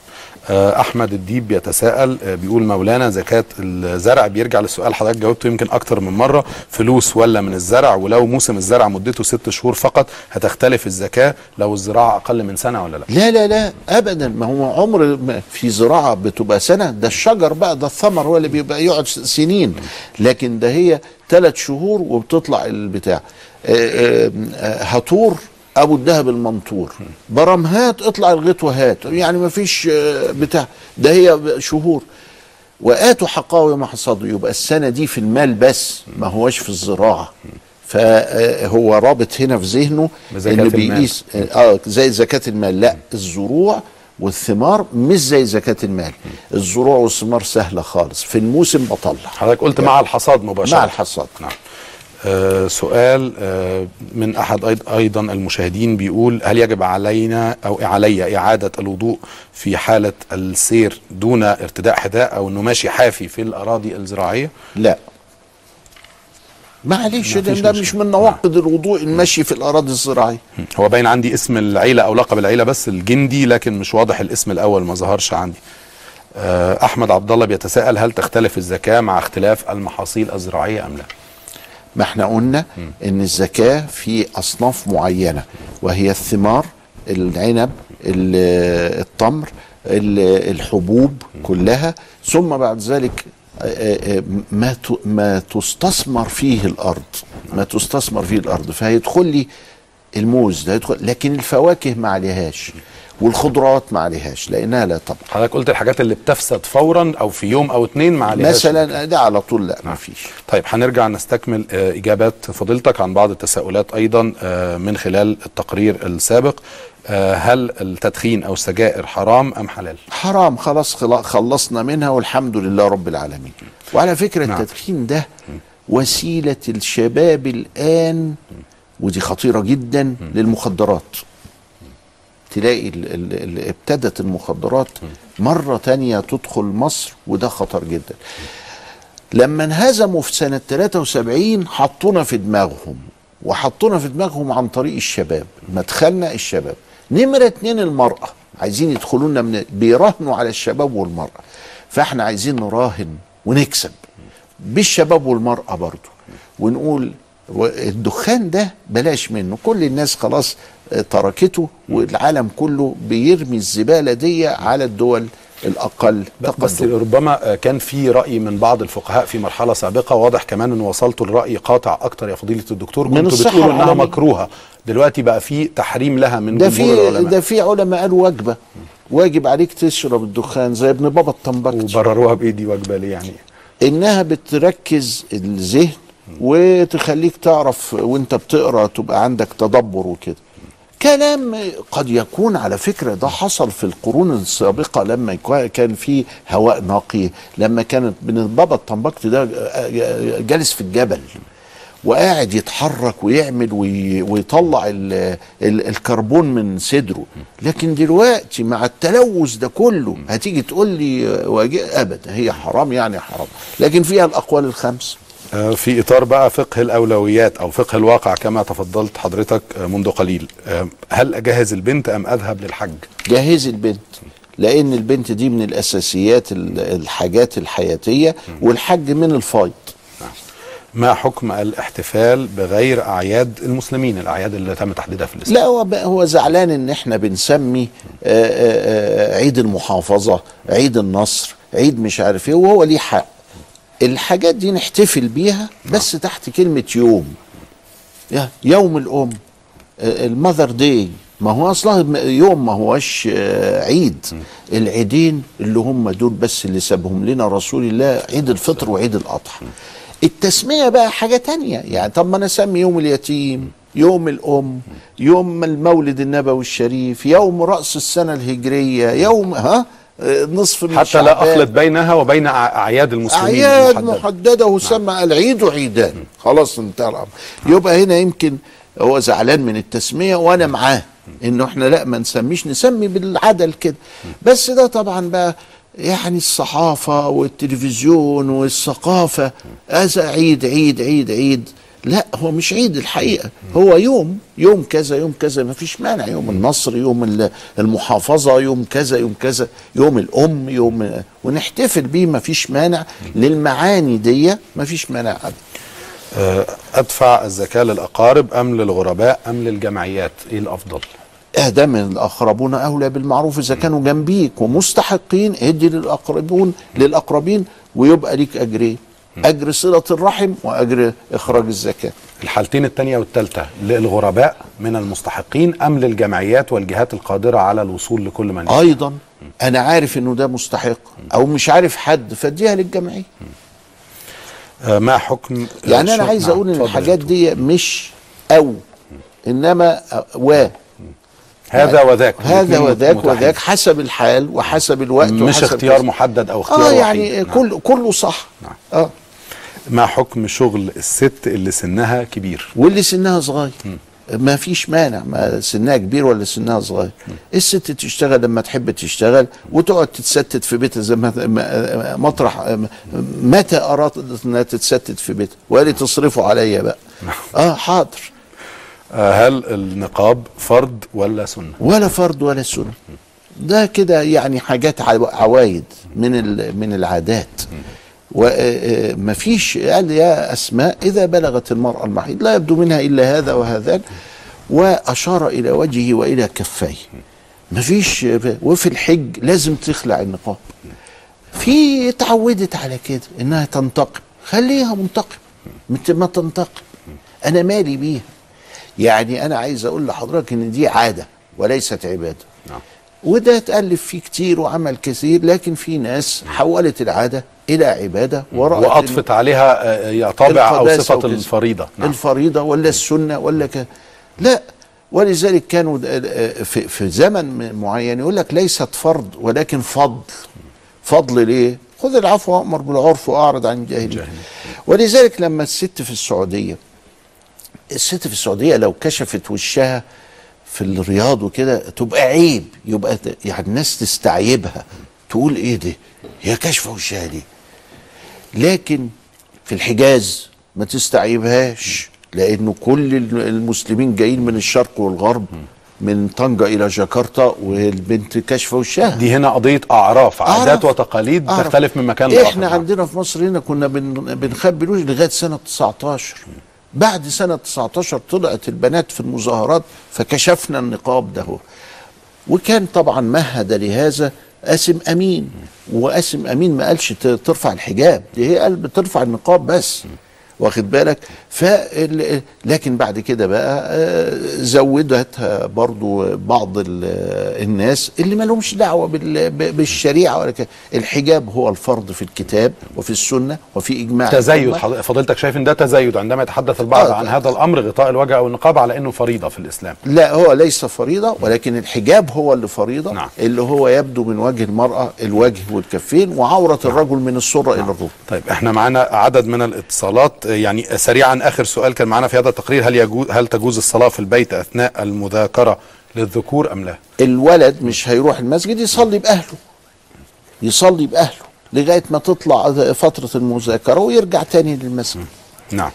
أحمد الديب بيتساءل آه، بيقول مولانا زكاة الزرع بيرجع للسؤال حضرتك جاوبته يمكن أكتر من مرة فلوس ولا من الزرع؟ ولو موسم الزرع مدته ست شهور فقط هتختلف الزكاة لو الزراعة أقل من سنة ولا لا؟ لا لا لا ابدا. ما هو عمر في زراعة بتبقى سنة ده الشجر بقى ده الثمر هو اللي بيبقى يقعد سنين. لكن ده هي ثلاث شهور وبتطلع البتاع. آه، آه، آه، هطور أبو الدهب المنطور. برمهات اطلع الغيط هات يعني ما فيش آه، بتاع. ده هي شهور. وآتوا حقه يوم حصاده يبقى السنة دي في المال بس ما هوش في الزراعة. فهو رابط هنا في ذهنه إن المال. بيقيس آه زي زكاة المال. لا الزروع والثمار مش زي زكاة المال. الزروع والثمار سهلة خالص. في الموسم بطلع حضرتك قلت مع الحصاد مباشرة. مع الحصاد. نعم. سؤال آه من أحد أيضا المشاهدين بيقول هل يجب علينا أو علي إعادة الوضوء في حالة السير دون ارتداء حذاء أو إنه ماشي حافي في الأراضي الزراعية؟ لا. معلش ده, ده. مش من نواقض الوضوء المشي في الأراضي الزراعية. هو باين عندي اسم العيلة أو لقب العيلة بس الجندي لكن مش واضح الاسم الأول ما ظهرش عندي. آه، أحمد عبد الله بيتساءل هل تختلف الزكاة مع اختلاف المحاصيل الزراعية أم لا؟ ما إحنا قلنا إن الزكاة في أصناف معينة وهي الثمار العنب ال- التمر ال- الحبوب كلها. ثم بعد ذلك آه، آه، ما ت- ما تستثمر فيه الأرض ما تستثمر فيه الأرض. فهيدخل لي الموز ده يدخل لكن الفواكه ما عليهاش. والخضروات ما عليهاش لأنها لا طبع حضرتك قلت الحاجات اللي بتفسد فورا أو في يوم أو اتنين ما عليهاش. مثلا ده على طول لا ما فيش. طيب هنرجع نستكمل آه، إجابات فضيلتك عن بعض التساؤلات أيضا آه، من خلال التقرير السابق آه، هل التدخين أو السجائر حرام أم حلال؟ حرام خلاص خلا- خلصنا منها والحمد لله رب العالمين. وعلى فكرة نعم. التدخين ده وسيلة الشباب الآن ودي خطيرة جدا للمخدرات. تلاقي ابتدت المخدرات مرة تانية تدخل مصر وده خطر جدا. لما انهزموا في سنة 73 حطونا في دماغهم وحطونا في دماغهم عن طريق الشباب مدخلنا الشباب. نمرة اتنين المرأة عايزين يدخلوا لنا من بيراهنوا على الشباب والمرأة. فاحنا عايزين نراهن ونكسب بالشباب والمرأة برضو. ونقول الدخان ده بلاش منه كل الناس خلاص تركته والعالم كله بيرمي الزبالة دي على الدول الأقل بس ربما كان في رأي من بعض الفقهاء في مرحلة سابقة واضح كمان إن وصلتوا لرأي قاطع أكتر يا فضيلة الدكتور. من كنتوا الصحة بتقولوا إنها. مكروهة. دلوقتي بقى في تحريم لها من ده في العلماء. ده في علماء قالوا وجبه واجب عليك تشرب الدخان زي ابن بابا الطنبكتي وبرروها بايه دي وجبه ليه يعني؟ إنها بتركز الذهن وتخليك تعرف وإنت بتقرأ تبقى عندك تدبر وكده. كلام قد يكون على فكرة ده حصل في القرون السابقة لما كان في هواء نقي لما كانت ابن بابا الطنبكتي ده جالس في الجبل وقاعد يتحرك ويعمل وي- ويطلع ال ال الكربون من صدره. لكن دلوقتي مع التلوث ده كله هتيجي تقول لي ابدا هي حرام يعني حرام. لكن فيها الأقوال الخمس. آه، في إطار بقى فقه الأولويات أو فقه الواقع كما تفضلت حضرتك آه، منذ قليل. آه، هل أجهز البنت أم أذهب للحج؟ جهزي البنت لأن البنت دي من الأساسيات ال- الحاجات الحياتية والحج من الفايض. ما حكم الاحتفال بغير أعياد المسلمين الأعياد اللي تم تحديدها في الإسلام؟ لا هو هو زعلان إن إحنا بنسمي آه، آه، آه، عيد المحافظة عيد النصر عيد مش عارف إيه وهو ليه حق. الحاجات دي نحتفل بيها بس تحت كلمة يوم. يا- يوم الأم المذر داي. ما هو أصلا يوم ما هوش آه، عيد. العيدين اللي هم دول بس اللي سابهم لنا رسول الله عيد الفطر وعيد الأضحى. التسمية بقى حاجة تانية. يعني طب ما أنا أسمي يوم اليتيم يوم الأم يوم المولد النبوي الشريف يوم رأس السنة الهجرية يوم ها؟ آه، نصف من حتى لا. أخلط بينها وبين أعياد المسلمين أعياد المحددة. محددة وسمى العيد عيدان. خلاص انتهى الأمر. يبقى هنا يمكن هو زعلان من التسمية وأنا معاه إنه إحنا لا ما نسميش نسمي بالعدل كده. بس ده طبعا بقى يعني الصحافة والتلفزيون والثقافة. هذا عيد عيد عيد عيد. لا هو مش عيد الحقيقة. هو يوم يوم كذا يوم كذا ما فيش مانع. يوم النصر يوم ال- المحافظة يوم كذا يوم كذا يوم الأم يوم ونحتفل بيه. ما فيش مانع. للمعاني دي ما فيش مانع أبدا. آه، أدفع الزكاة للأقارب أم للغرباء أم للجمعيات؟ إيه الأفضل؟ آدم الأقربون أولى بالمعروف. إذا كانوا جنبيك ومستحقين ادي للأقربون للأقربين ويبقى ليك أجرين. أجر صلة الرحم وأجر إخراج الزكاة الحالتين الثانية والثالثه للغرباء من المستحقين أم للجمعيات والجهات القادرة على الوصول لكل من يشاء؟ أيضا أنا عارف إنه ده مستحق أو مش عارف حد فاديها للجمعية آه، ما حكم يعني أنا شو- عايز نعم، أقول إن. الحاجات دي مش أو إنما و هذا وذاك هذا وذاك. وذاك حسب الحال وحسب الوقت مش وحسب اختيار كذا. محدد أو اختيار آه وحيد. يعني نعم. كل كله صح آه ما حكم شغل الست اللي سنها كبير؟ واللي سنها صغير. ما فيش مانع. ما سنها كبير ولا سنها صغير. الست تشتغل لما تحب تشتغل وتقعد تتستت في بيتها زي ما مطرح. متى ارادت إنها تتستت في بيتها؟ وقالت تصرفوا عليا بقى. آه حاضر. آه، هل النقاب فرض ولا سنة؟ ولا فرض ولا سنة. ده كده يعني حاجات عو- عوايد من من العادات. ومفيش قال يا أسماء إذا بلغت المراه المحيض لا يبدو منها إلا هذا وهذان وأشار إلى وجهه وإلى كفيه. مفيش وفي الحج لازم تخلع النقاب. في اتعودت على كده إنها تنتقم. خليها منتقم. ما تنتقم. أنا مالي بيها. يعني أنا عايز أقول لحضرتك إن دي عادة وليست عبادة. وده اتألف فيه كتير وعمل كثير لكن في ناس حولت العادة إلى عبادة ورأت واضفت عليها آه، يا طابع أو صفة. الفريضة. نعم. الفريضة ولا السنة ولا ك... لا ولذلك كانوا آه، في, في زمن معين يقول لك ليست فرض ولكن فضل. فضل ليه؟ خذ العفو وأمر بالعرف وأعرض عن الجاهلين ولذلك لما الست في السعودية الست في السعودية لو كشفت وشها في الرياض وكده تبقى عيب يبقى يعني الناس تستعيبها. تقول إيه ده هي كاشفه وشها دي لكن في الحجاز ما تستعيبهاش لأنه كل الم- المسلمين جايين من الشرق والغرب من طنجة إلى جاكرتا والبنت كاشفه وشها دي هنا قضية أعراف عادات. وتقاليد أعرف. تختلف من مكان لآخر. إحنا عندنا في مصر هنا كنا بن بنخبي الوجه لغاية سنة 19 بعد سنة 19 طلعت البنات في المظاهرات فكشفنا النقاب ده وكان طبعا مهد لهذا قاسم أمين وقاسم أمين ما قالش ترفع الحجاب دي هي قال بترفع النقاب بس. واخد بالك؟ ف لكن بعد كده بقى آه، زودتها برضو بعض ال- الناس اللي ما لهمش دعوة بال- بالشريعة ولا كده. الحجاب هو الفرض في الكتاب وفي السنة وفي إجماع تزايد فضيلتك شايف إن ده تزايد عندما يتحدث البعض آه، عن هذا الأمر غطاء الوجه أو النقاب على إنه فريضة في الإسلام. لا هو ليس فريضة ولكن الحجاب هو اللي فريضة نعم. اللي هو يبدو من وجه المرأة الوجه والكفين وعورة الرجل من السرة إلى الركبة طيب إحنا معانا عدد من الاتصالات. يعني سريعا آخر سؤال كان معانا في هذا التقرير. هل يجوز هل تجوز الصلاة في البيت أثناء المذاكرة للذكور أم لا؟ الولد مش هيروح المسجد يصلي بأهله. يصلي بأهله لغاية ما تطلع فترة المذاكرة ويرجع تاني للمسجد. نعم.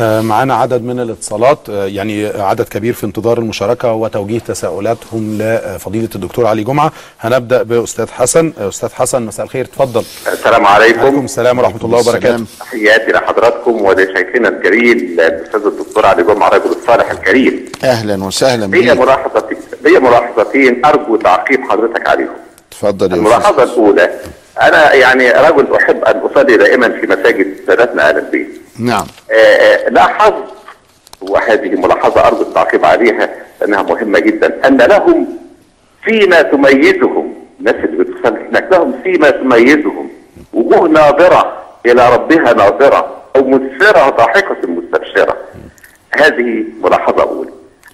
معانا عدد من الاتصالات آه، يعني عدد كبير في انتظار المشاركة وتوجيه تساؤلاتهم لفضيلة الدكتور علي جمعة. هنبدأ بأستاذ حسن. آه، أستاذ حسن مساء الخير. تفضل السلام عليكم. عليكم السلام ورحمة الله وبركاته. تحياتي لحضراتكم ولشيخنا الكريم الأستاذ الدكتور علي جمعة الرجل الصالح الكريم. أهلا وسهلا ليا بيك. ملاحظتين ليا ملاحظتين أرجو تعقيب حضرتك عليهم. اتفضل يا الملاحظة الأولى أنا يعني رجل أحب أن أصلي دائما في مساجد سادتنا أهل البيت. نعم. آه، آه، لاحظت وهذه ملاحظة ارجو التعقيب عليها لانها مهمة جدا أن لهم فيما تميزهم الناس اللي بتصلي هناك لهم فيما تميزهم. وجوه ناظرة إلى ربها ناظرة أو مسفره ضاحكة مستبشره هذه ملاحظة اولى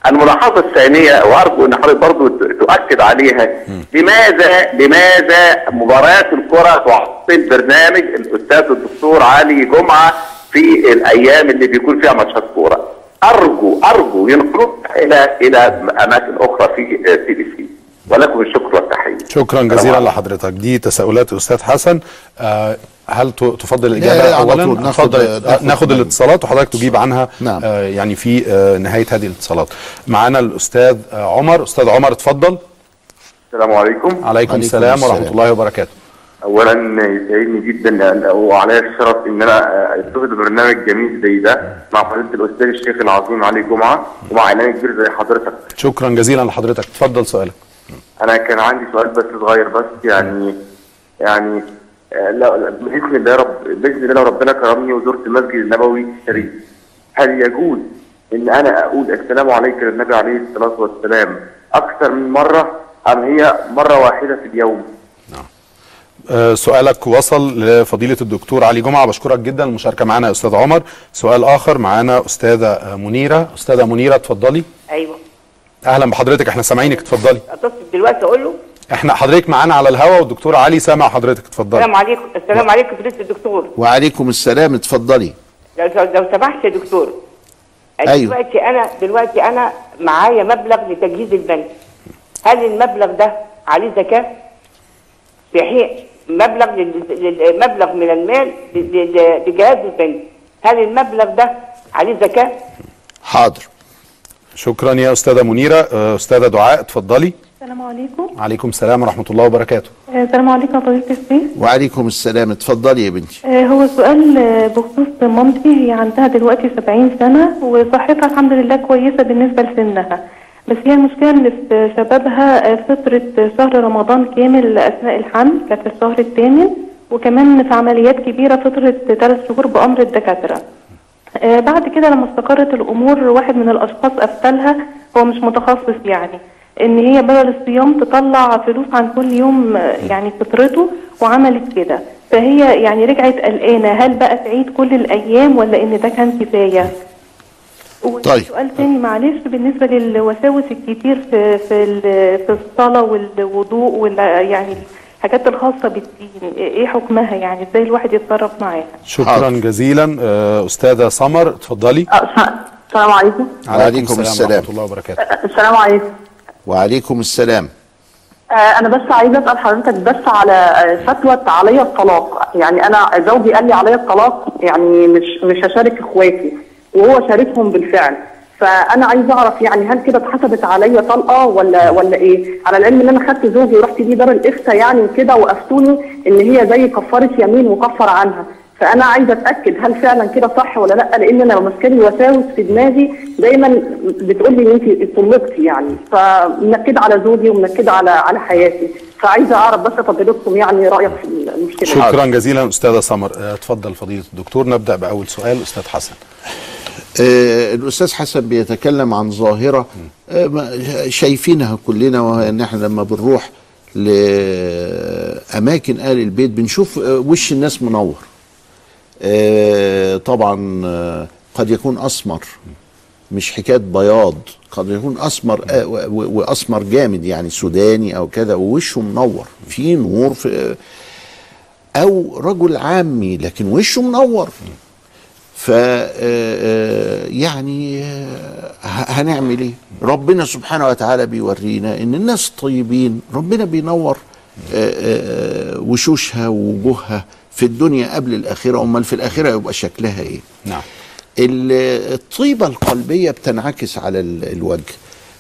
الملاحظة الثانية وأرجو أن حضرتك برضو تؤكد عليها لماذا لماذا مباريات الكرة تعطل برنامج الأستاذ الدكتور علي جمعة في الأيام اللي بيكون فيها ماتشات كورة. أرجو أرجو ينقلوها إلى إلى أماكن أخرى في CBC. ولكم الشكر والتحية. شكرا جزيلا لحضرتك. دي تساؤلات الأستاذ حسن. آه، هل تفضل لا، الإجابة على أولا؟ طول ناخد-. آه، ناخد من- الاتصالات وحضرتك تجيب عنها نعم. آه، يعني في آه، نهاية هذه الاتصالات. معانا الأستاذ آه، عمر. أستاذ عمر اتفضل. السلام عليكم. عليكم السلام ورحمة الله وبركاته. اولا يسعدني جدا لأن- وعلي الشرف إن أنا اتصل ببرنامج جميل زي ده مع فضيلة الأستاذ الشيخ العظيم علي جمعة ومع اعلان كبير زي حضرتك. شكرا جزيلا لحضرتك. اتفضل سؤالك. أنا كان عندي سؤال بس صغير بس يعني يعني آه، لا لا، بإذن الله رب بإذن الله لو ربنا كرمني وزرت المسجد النبوي الشريف. هل يجوز إن أنا أقول السلام عليك للنبي عليه الصلاة والسلام أكثر من مرة أم هي مرة واحدة في اليوم؟ آه، سؤالك وصل لفضيلة الدكتور علي جمعة. بشكرك جدا. المشاركة معنا يا أستاذ عمر. سؤال آخر معنا أستاذة آه، منيرة. أستاذة منيرة اتفضلي. أيوه. أهلا بحضرتك. إحنا سامعينك. اتفضلي. أتصل دلوقتي أقول له؟ إحنا حضرتك معانا على الهوا والدكتور علي سامع حضرتك. اتفضلي. السلام عليكم. السلام عليكم فضيلة الدكتور. وعليكم السلام. اتفضلي. لو لو سمحت يا دكتور. أيوه. دلوقتي أنا دلوقتي أنا معايا مبلغ لتجهيز البنك. هل المبلغ ده عليه زكاة؟ في حين مبلغ لل- لل- مبلغ من المال لجهاز البنك. هل المبلغ ده عليه زكاة؟ حاضر. شكرا يا أستاذة منيرة. آه، أستاذة دعاء اتفضلي. السلام عليكم. عليكم السلام ورحمة الله وبركاته. آه، السلام عليكم يا فضيلة الشيخ. وعليكم السلام. اتفضلي يا بنتي. آه، هو سؤال بخصوص مامتي هي عندها دلوقتي 70 سنة وصحتها الحمد لله كويسة بالنسبة لسنها. بس هي المشكلة إن في شبابها آه، فترة شهر رمضان كامل اثناء الحمل كانت في الشهر الثامن وكمان في عمليات كبيرة فترة ثلاث شهور بأمر الدكاترة. آه، بعد كده لما استقرت الأمور واحد من الأشخاص افتلها هو مش متخصص يعني إن هي بدل الصيام تطلع فلوس عن كل يوم آه، يعني فطرته وعملت كده. فهي يعني رجعت قلقانة هل بقى تعيد كل الأيام ولا إن ده كان كفاية؟ طيب. سؤال تاني معلش بالنسبة للوساوس الكتير في في ال- في الصلاة والوضوء وال يعني الحاجات الخاصة بالدين إيه حكمها؟ يعني إزاي الواحد يتصرف معاها؟ شكرا جزيلا. آه، أستاذة سمر اتفضلي. السلام عليكم. وعليكم السلام. ورحمة الله وبركاته. السلام عليكم. وعليكم السلام. آه، أنا بس عايزة أسأل حضرتك بس على آه، فتوى عليا الطلاق. يعني أنا زوجي قال لي عليا الطلاق يعني مش مش هشارك إخواتي. وهو شاركهم بالفعل. فأنا عايزه أعرف يعني هل كده اتحسبت عليا طلقة ولا ولا إيه؟ على العلم إن أنا خدت زوجي ورحت بيه دار الإفتاء يعني وكده وافتوني إن هي زي كفارة يمين وكفر عنها. فأنا عايزة أتأكد هل فعلا كده صح ولا لأ لأن أنا ماسكة لي وساوس في دماغي دايما بتقول لي إن انت طلقتي يعني. فمنكدة على زوجي ومنكدة على على حياتي. فعايزة أعرف بس فضيلتكم يعني رأيك في المشكلة. شكرا جزيلا أستاذة سمر. آه، اتفضل فضيلة الدكتور. نبدأ بأول سؤال أستاذ حسن. آه الأستاذ حسن بيتكلم عن ظاهرة آه ما- شايفينها كلنا وهي ان إحنا لما بنروح لأماكن أهل البيت بنشوف آه وش الناس منور. طبعا آه قد يكون أسمر مش حكاية بياض قد يكون أسمر آه وأسمر جامد يعني سوداني أو كذا ووشه منور في نور في أو رجل عامي لكن وشه منور. ف آه، آه، يعني آه، هنعمل إيه؟ ربنا سبحانه وتعالى بيورينا إن الناس الطيبين ربنا بينور آه، آه، وشوشها ووجوهها. في الدنيا قبل الآخرة أمال في الآخرة يبقى شكلها إيه؟ نعم. ال- الطيبة القلبية بتنعكس على ال- الوجه.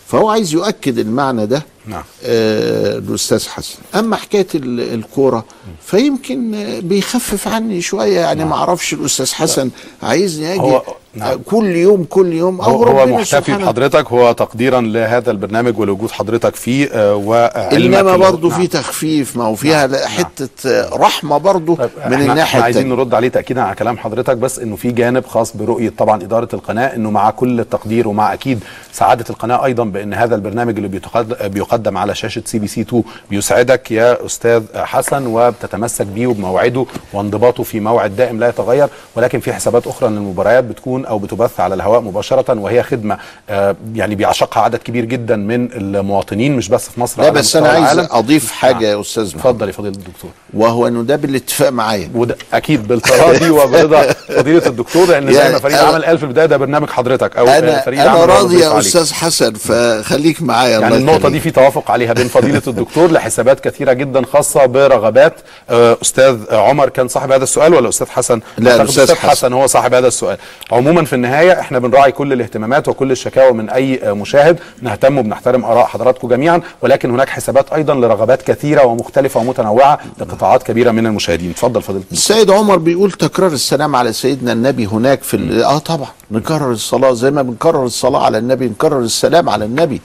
فهو عايز يؤكد المعنى ده نعم. آه، الأستاذ حسن. أما حكاية ال- الكورة فيمكن بيخفف عني شوية يعني ما أعرفش الأستاذ حسن عايزني أجي آه، كل يوم كل يوم. هو, هو محتفي بحضرتك هو تقديرا لهذا البرنامج ولوجود حضرتك فيه آه، وعلمك إنما برضه نعم. في تخفيف ما هو فيها حتة آه، رحمة برضه من إحنا, الناحية إحنا عايزين. نرد عليه تاكيدا على كلام حضرتك بس إنه في جانب خاص برؤية طبعا إدارة القناة إنه مع كل التقدير ومع أكيد سعادة القناة أيضا بأن هذا البرنامج اللي بيقدم على شاشة CBC 2 بيسعدك يا أستاذ حسن وبتتمسك بيه وبموعده وانضباطه في موعد دائم لا يتغير ولكن في حسابات أخرى ان المباريات بتكون أو بتبث على الهواء مباشرة وهي خدمة آه، يعني بيعشقها عدد كبير جدا من المواطنين مش بس في مصر لا بس أنا عايز العالم. أضيف حاجة يا أستاذ محمد. اتفضل يا فضيلة الدكتور وهو إنه ده بالاتفاق معايا وده أكيد بالتراضي وبرضا فضيلة الدكتور لأن زي يعني ما فريد أنا- عمل قال في البداية ده برنامج حضرتك أو أنا فريد أنا راضي يا. أستاذ حسن فخليك معايا يعني يخليك. دي في توافق عليها بين فضيلة الدكتور لحسابات كثيرة جدا خاصة برغبات آه، أستاذ عمر كان صاحب هذا السؤال ولا أستاذ حسن؟ لا، أستاذ حسن. حسن هو صاحب هذا السؤال. عموما في النهاية إحنا بنراعي كل الاهتمامات وكل الشكاوى من آه، مشاهد نهتم وبنحترم آراء حضراتكم جميعا ولكن هناك حسابات أيضا لرغبات كثيرة ومختلفة ومتنوعة لقطاعات كبيرة من المشاهدين. اتفضل فضيلة السيد عمر بيقول تكرار السلام على سيدنا النبي هناك في ال- آه طبعا نكرر الصلاة زي ما بنكرر الصلاة على النبي نكرر السلام على النبي.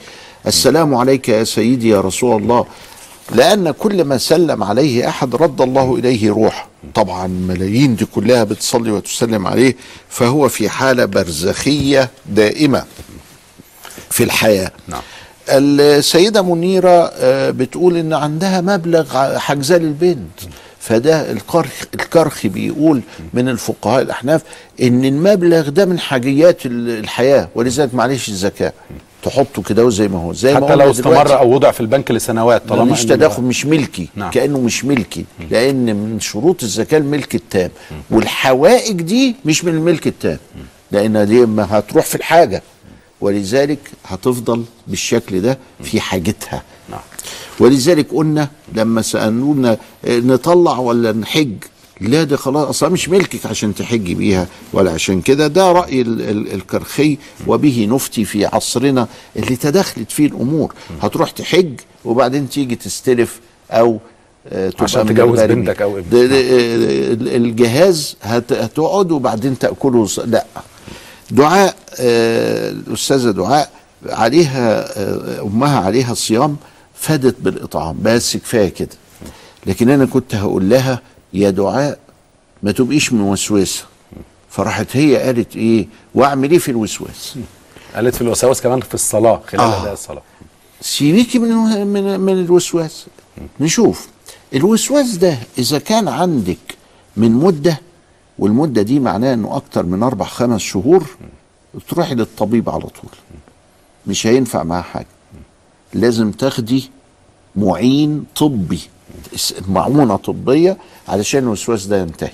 السلام عليك يا سيدي يا رسول الله. لأن كل ما سلم عليه أحد رد الله إليه روح طبعا ملايين دي كلها بتصلي وتسلم عليه فهو في حالة برزخية دائمة في الحياة. نعم. السيدة منيرة آه، بتقول إن عندها مبلغ حجزة للبنت فده الكرخ الكرخي بيقول من الفقهاء الأحناف إن المبلغ ده من حاجيات ال- الحياة ولذلك معلش الزكاة. تحطه كده زي ما هو زي ما حتى قلنا لو. استمر أو وضع في البنك لسنوات طالما مش تداخل مش ملكي نعم. كأنه مش ملكي. لأن من شروط الزكاة الملك التام. والحوائج دي مش من الملك التام. لأن دي ما هتروح في الحاجة. ولذلك هتفضل بالشكل ده في حاجتها. نعم. ولذلك قلنا لما سألونا آه، نطلع ولا نحج؟ لا دي خلاص أصلا مش ملكك عشان تحجي بيها ولا عشان كده ده رأي ال- ال- الكرخي وبه نفتي في عصرنا اللي تدخلت فيه الأمور هتروح تحج وبعدين تيجي تستلف أو آه، عشان تجوز. بنتك أو ابنك. آه، الجهاز هت- هتقعد وبعدين تأكله لا دعاء آه، الاستاذه دعاء عليها آه، أمها عليها صيام فادت بالإطعام بس كفاية كده لكن أنا كنت هقول لها يا دعاء ما تبقيش موسوسه فراحت هي قالت إيه وأعمل إيه في الوسواس؟ قالت في الوساوس كمان في الصلاة خلال آه. أداء الصلاة. سيبيكي من من من الوسواس. نشوف. الوسواس ده إذا كان عندك من مدة والمدة دي معناها إنه أكتر من أربع خمس شهور تروحي للطبيب على طول. مش هينفع معاه حاجة. لازم تاخدي معين طبي. معونة طبية علشان الوسواس ده ينتهي.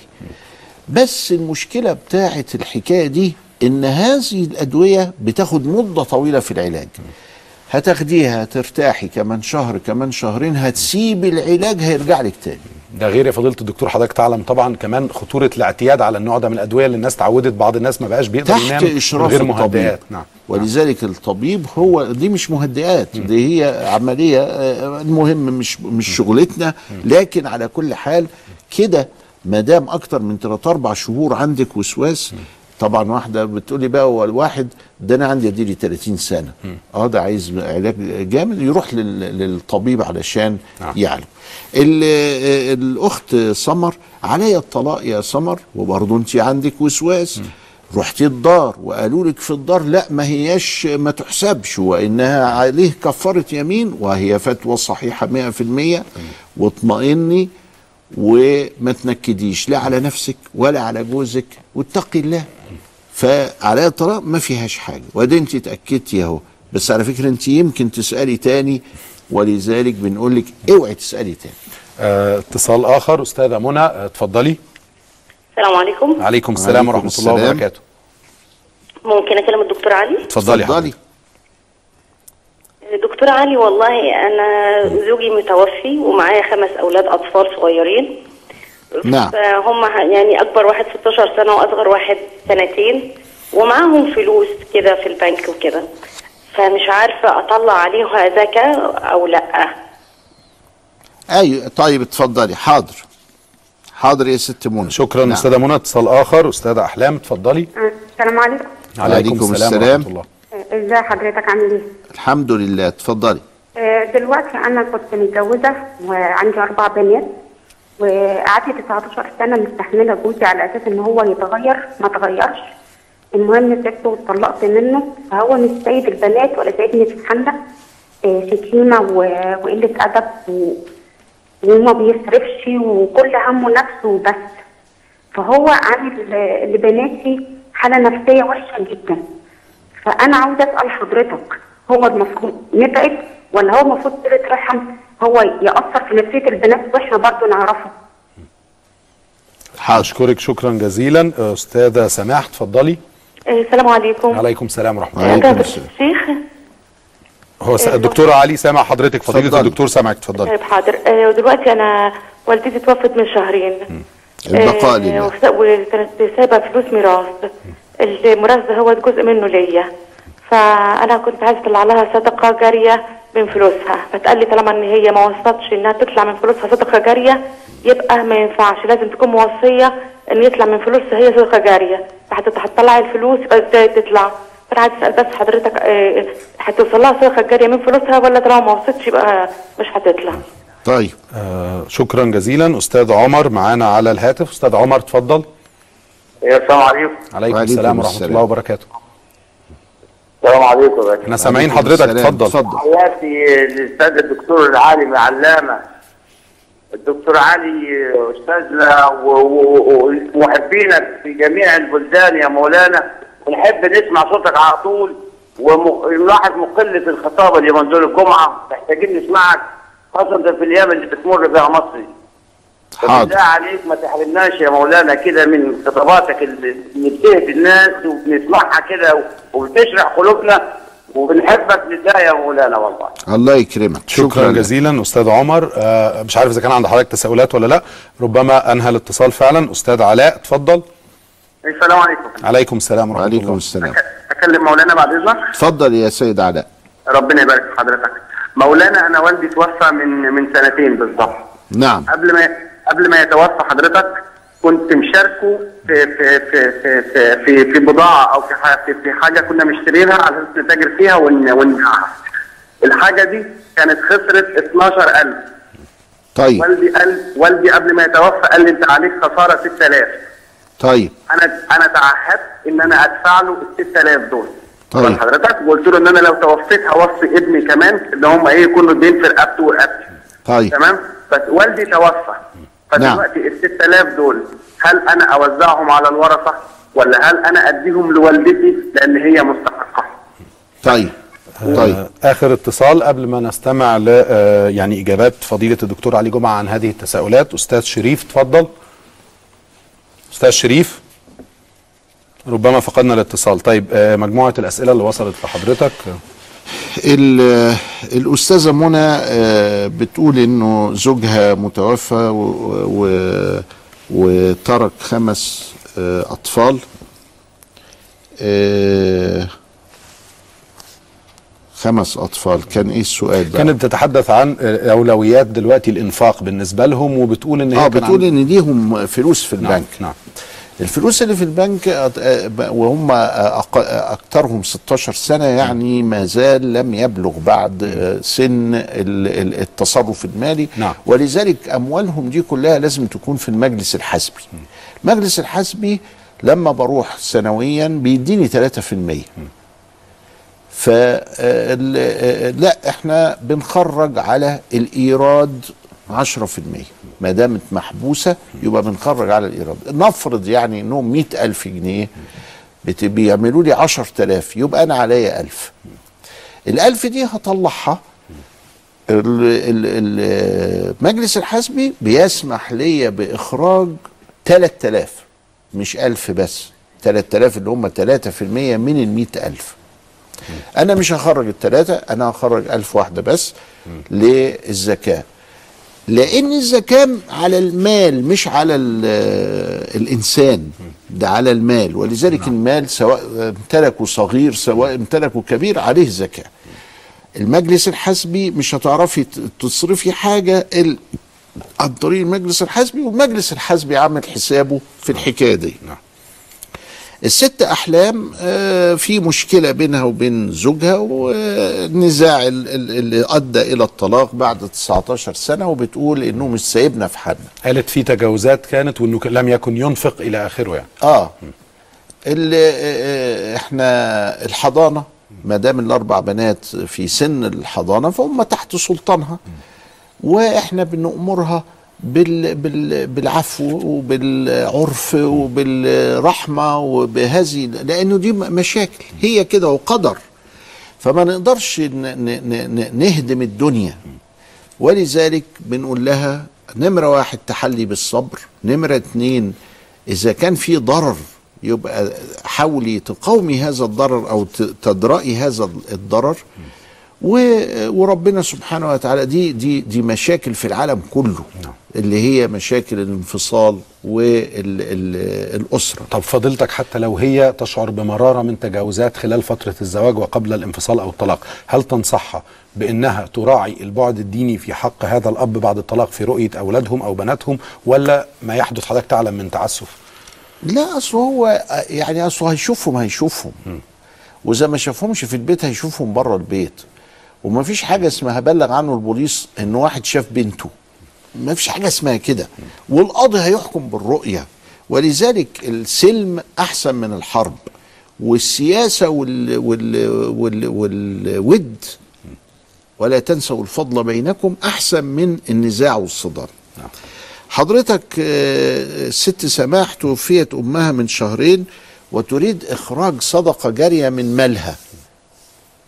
بس المشكلة بتاعت الحكاية دي إن هذه الأدوية بتاخد مدة طويلة في العلاج. هتاخديها ترتاحي كمان شهر كمان شهرين هتسيبي العلاج هيرجع لك تاني. ده غير يا فضيلة الدكتور حضرتك تعلم طبعا كمان خطورة الاعتياد على النوع ده من الأدوية اللي الناس تعودت بعض الناس ما بقاش بيقدر تحت ينام من إشراف غير الطبيب. مهدئات. نعم. ولذلك الطبيب هو دي مش مهدئات دي هي عملية آه، المهم مش مش شغلتنا. لكن على كل حال كده ما دام أكتر من 3 4 شهور عندك وسواس طبعا واحدة بتقولي بقى هو الواحد ده أنا عندي اديلي 30 سنة. أه ده عايز علاج جامد يروح لل- للطبيب علشان يعلم ال- آه، الأخت سمر عليا الطلاق يا سمر وبرضه انت عندك وسواس. رحتي الدار وقالوا لك في الدار لا ما هياش ما تحسبش وإنها عليه كفارة يمين وهي فتوى صحيحة 100% واطمئني وما تنكديش لا على نفسك ولا على جوزك واتقي الله. فعلى الطلاق ما فيهاش حاجة. وده انت اتأكدتي اهو بس على فكرة انت يمكن تسألي تاني ولذلك بنقول لك اوعي تسألي تاني. آه، اتصال آخر أستاذة منى آه، اتفضلي. السلام عليكم. عليكم السلام ورحمة الله. وبركاته. ممكن أكلم الدكتور علي؟ اتفضلي اتفضلي. دكتور علي والله أنا زوجي متوفي ومعايا خمس أولاد أطفال صغيرين. نعم. فهم يعني أكبر واحد 16 سنة وأصغر واحد سنتين ومعاهم فلوس كده في البنك وكده. فمش عارفة أطلع عليها زكاه أو لأ. أيوه طيب اتفضلي. حاضر. حاضر يا ست منى. شكرا نعم. أستاذة منى. اتصال آخر. أستاذة أحلام اتفضلي. السلام عليكم. عليكم السلام. ورحمة الله. ازي حضرتك عامل إيه؟ الحمد لله اتفضلي. آه، دلوقتي أنا كنت متجوزة وعندي أربع بنات وقعدت 19 سنة مستحملة جوزي على أساس إن هو يتغير ما تغيرش المهم سبته واتطلقت منه فهو مش سيد البنات ولا سيدني في حمله آه، شتيمة و- وقلة أدب و... وما بيصرفش وكل همه نفسه بس فهو عامل لبناتي حالة نفسية وحشة جدا. فأنا عاوزه أسأل حضرتك هو المفروض نبعد ولا هو المفروض صله رحم؟ هو يأثر في نفسية البنات وإحنا برضه نعرفه. اشكرك شكرا جزيلا. آه، أستاذة سماح اتفضلي. السلام عليكم. عليكم السلام ورحمة الله. عليكم الشيخ. هو س- الدكتور علي سامع حضرتك فضيلة الدكتور سامعك اتفضلي. طيب حاضر. آه، ودلوقتي أنا والدتي توفت من شهرين. البقاء آه، لله. وس- وكانت سايبه فلوس ميراث. الميراث ده هو جزء منه ليا. فأنا كنت عايزة اطلع لها صدقة جارية من فلوسها. فتقال لي طالما إن هي ما وصتش إنها تطلع من فلوسها صدقة جارية يبقى ما ينفعش. لازم تكون موصية إن يطلع من فلوسها هي صدقة جارية. فحت- هتطلعي الفلوس يبقى إزاي تطلع. فأنا عايز أسأل بس حضرتك آه، هتوصل لها صدقة جارية من فلوسها ولا طالما ما وصتش يبقى مش هتطلع؟ طيب. آه شكرا جزيلا. أستاذ عمر معانا على الهاتف. أستاذ عمر اتفضل. السلام عليكم. عليكم السلام ورحمة السلام. الله وبركاته. السلام عليكم يا باشا إحنا سامعين حضرتك. اتفضل. اتفضل. حياتي للأستاذ الدكتور العالم العلامه الدكتور علي أستاذنا ومحبينك في جميع البلدان يا مولانا. ونحب نسمع صوتك على طول. ونلاحظ مقلة الخطابة اليومين دول الجمعة. محتاجين نسمعك خاصة في الأيام اللي بتمر بها مصر. حاضر. بالله عليك ما تحرمناش يا مولانا كده من خطاباتك اللي بتهدي الناس وبنسمعها كده وبتشرح قلوبنا وبنحبك لله يا مولانا والله. الله يكرمك. شكرا, شكرا. جزيلا أستاذ عمر. آه مش عارف إذا كان عند حضرتك تساؤلات ولا لأ. ربما أنهى الاتصال فعلا. أستاذ علاء اتفضل. السلام عليكم. عليكم السلام ورحمة وعليكم الله السلام أكلم مولانا بعد إذنك. اتفضل يا سيد علاء. ربنا يبارك في حضرتك. مولانا أنا والدي توفى من من سنتين بالظبط. نعم. قبل ما قبل ما يتوفى حضرتك كنت مشاركه في في في في في, في, في بضاعة أو في في, حاجة كنا مشترينها على أساس نتاجر فيها ون- ونبيعها. الحاجة دي كانت خسرت 12000 طيب. والدي قال والدي قبل ما يتوفى قال لي أنت عليك خسارة 6000 طيب. أنا أنا تعهدت إن أنا أدفع له ال 6000 دول. طيب. حضرتك؟ وقلت له إن أنا لو توفيت هوصي ابني كمان إن هم إيه يكونوا الدين في رقبته ورقبتي طيب. تمام؟ بس والدي توفى. فدلوقتي ال 6000 دول هل أنا أوزعهم على الورثة ولا هل أنا أديهم لوالدتي؟ لأن هي مستحقة. طيب طيب. آخر اتصال قبل ما نستمع ل آه، يعني إجابات فضيلة الدكتور علي جمعة عن هذه التساؤلات. أستاذ شريف اتفضل. أستاذ شريف ربما فقدنا الاتصال. طيب آه، مجموعة الأسئلة اللي وصلت لحضرتك. الأستاذة منى آه، بتقول إنه زوجها متوفى وترك خمس آه، أطفال. آه، خمس أطفال. كان إيه السؤال بقى كانت بتتحدث عن أولويات دلوقتي الإنفاق بالنسبة لهم وبتقول إن هي آه بتقول عن- إن ليهم فلوس في نعم، البنك. نعم. الفلوس اللي في البنك وهم اكثرهم 16 سنة يعني ما زال لم يبلغ بعد سن ال- ال- التصرف المالي. نعم. ولذلك أموالهم دي كلها لازم تكون في المجلس الحسبي المجلس الحسبي لما بروح سنويا بيديني 3% ف لا إحنا بنخرج على الإيراد 10% ما دامت محبوسة يبقى بنخرج على الإيراد. نفرض يعني إنهم 100000 جنيه بيعملوا لي 10000 يبقى أنا عليا 1000 الألف دي هطلعها. ال- ال- المجلس الحسبي بيسمح لي بإخراج 3000 مش 1000 بس. 3000 اللي هم 3% من ال 100000 أنا مش هخرج الثلاثة أنا هخرج 1000 واحدة بس للزكاة. لأن الزكاة على المال مش على ال- الإنسان ده على المال. ولذلك المال سواء امتلكه صغير سواء امتلكه كبير عليه زكاة. المجلس الحسبي مش هتعرفي تصرفي حاجة ال- عن طريق المجلس الحسبي والمجلس الحسبي عامل حسابه في الحكاية دي. الست أحلام آه، في مشكلة بينها وبين زوجها والنزاع ال- ال- اللي أدى إلى الطلاق بعد 19 سنة وبتقول إنه مش سايبنا في حالنا. قالت في تجاوزات كانت وإنه لم يكن ينفق إلى آخره يعني. آه. اللي آه، إحنا الحضانة ما دام الأربع بنات في سن الحضانة فهم تحت سلطانها. وإحنا بنأمرها بال بال بالعفو وبالعرف وبالرحمة وبهذه لأنه دي مشاكل هي كده وقدر. فما نقدرش نهدم الدنيا. ولذلك بنقول لها نمرة واحد تحلي بالصبر نمرة اتنين إذا كان في ضرر يبقى حاولي تقاومي هذا الضرر أو تدرأي هذا الضرر. وربنا سبحانه وتعالى دي دي دي مشاكل في العالم كله اللي هي مشاكل الانفصال والأسرة طب فضيلتك حتى لو هي تشعر بمرارة من تجاوزات خلال فترة الزواج وقبل الانفصال أو الطلاق هل تنصحها بأنها تراعي البعد الديني في حق هذا الأب بعد الطلاق في رؤية أولادهم أو بناتهم ولا ما يحدث حضرتك تعلم من تعسف؟ لا أصل هو يعني أصل هيشوفهم هيشوفهم. وإذا ما شافهمش في البيت هيشوفهم بره البيت. وما فيش حاجة اسمها بلغ عنه البوليس إن واحد شاف بنته. ما فيش حاجة اسمها كده. والقاضي هيحكم بالرؤية. ولذلك السلم أحسن من الحرب. والسياسة وال وال وال والود ولا تنسوا الفضل بينكم أحسن من النزاع والصدام. حضرتك آه، الست سماح توفيت أمها من شهرين وتريد إخراج صدقة جارية من مالها.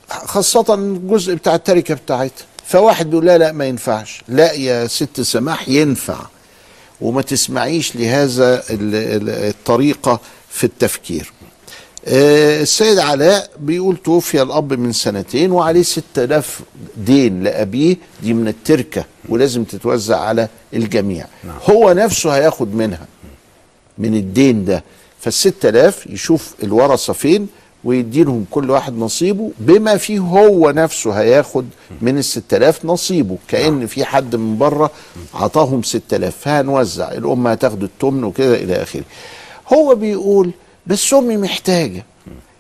خاصة الجزء بتاع التركة بتاعتها فواحد بيقول لا لا ما ينفعش. لا يا ست سماح ينفع. وما تسمعيش لهذا ال- ال- الطريقة في التفكير. آه، السيد علاء بيقول توفي الأب من سنتين وعليه 6000 دين لأبيه دي من التركة ولازم تتوزع على الجميع. هو نفسه هياخد منها من الدين ده. فالست آلاف يشوف الورثة فين؟ ويدي لهم كل واحد نصيبه بما فيه هو نفسه هياخد من الست آلاف نصيبه. كأن في حد من بره عطاهم ست آلاف فهنوزع الأم هتاخد التمن وكده إلى آخره. هو بيقول بس أمي محتاجة.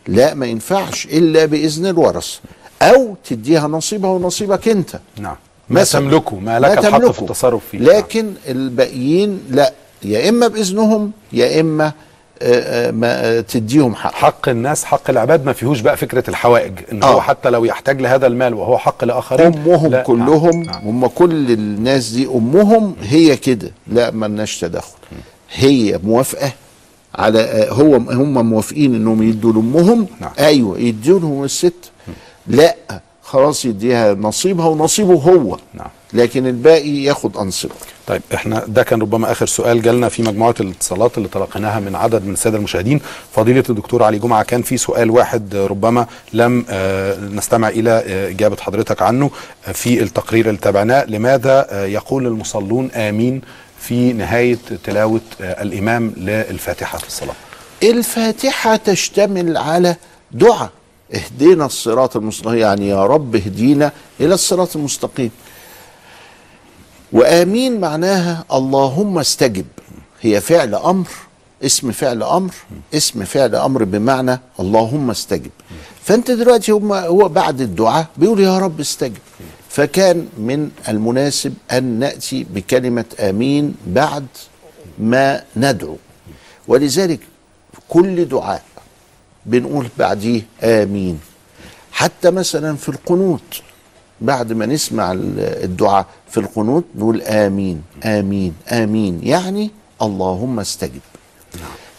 لا ما ينفعش إلا بإذن الورثة أو تديها نصيبها ونصيبك أنت. نعم. ما. تملكه ما لك الحق في. التصرف فيه. لكن الباقيين لا. يا إما بإذنهم يا إما آه، ما آه، تديهم حق. حق الناس حق العباد. ما فيهوش بقى فكرة الحوائج إن آه. هو حتى لو يحتاج لهذا المال وهو حق لآخرين أمهم لا، كلهم هم كل الناس دي أمهم هي كده. لا ملناش تدخل. هي موافقة على آه، هو هم موافقين إنهم يدوا لأمهم. أيوه يدوا لهم الست. لا خلاص يديها نصيبها ونصيبه هو. نعم. لكن الباقي ياخد انصبه طيب إحنا ده كان ربما آخر سؤال جالنا في مجموعة الاتصالات اللي تلقيناها من عدد من السادة المشاهدين. فضيلة الدكتور علي جمعة كان في سؤال واحد ربما لم آه، نستمع إلى آه، إجابة حضرتك عنه آه، في التقرير اللي تابعناه. لماذا يقول المصلون آمين في نهاية تلاوة الإمام للفاتحة في الصلاة؟ الفاتحة تشتمل على دعاء. اهدنا الصراط المستقيم يعني يا رب اهدينا إلى الصراط المستقيم. وآمين معناها اللهم استجب. هي فعل أمر اسم فعل أمر اسم فعل أمر بمعنى اللهم استجب. فأنت دلوقتي هو بعد الدعاء بيقول يا رب استجب. فكان من المناسب أن نأتي بكلمة آمين بعد ما ندعو. ولذلك كل دعاء بنقول بعديه آمين. حتى مثلا في القنوت بعد ما نسمع ال- الدعاء في القنوت نقول آمين آمين آمين. يعني اللهم استجب.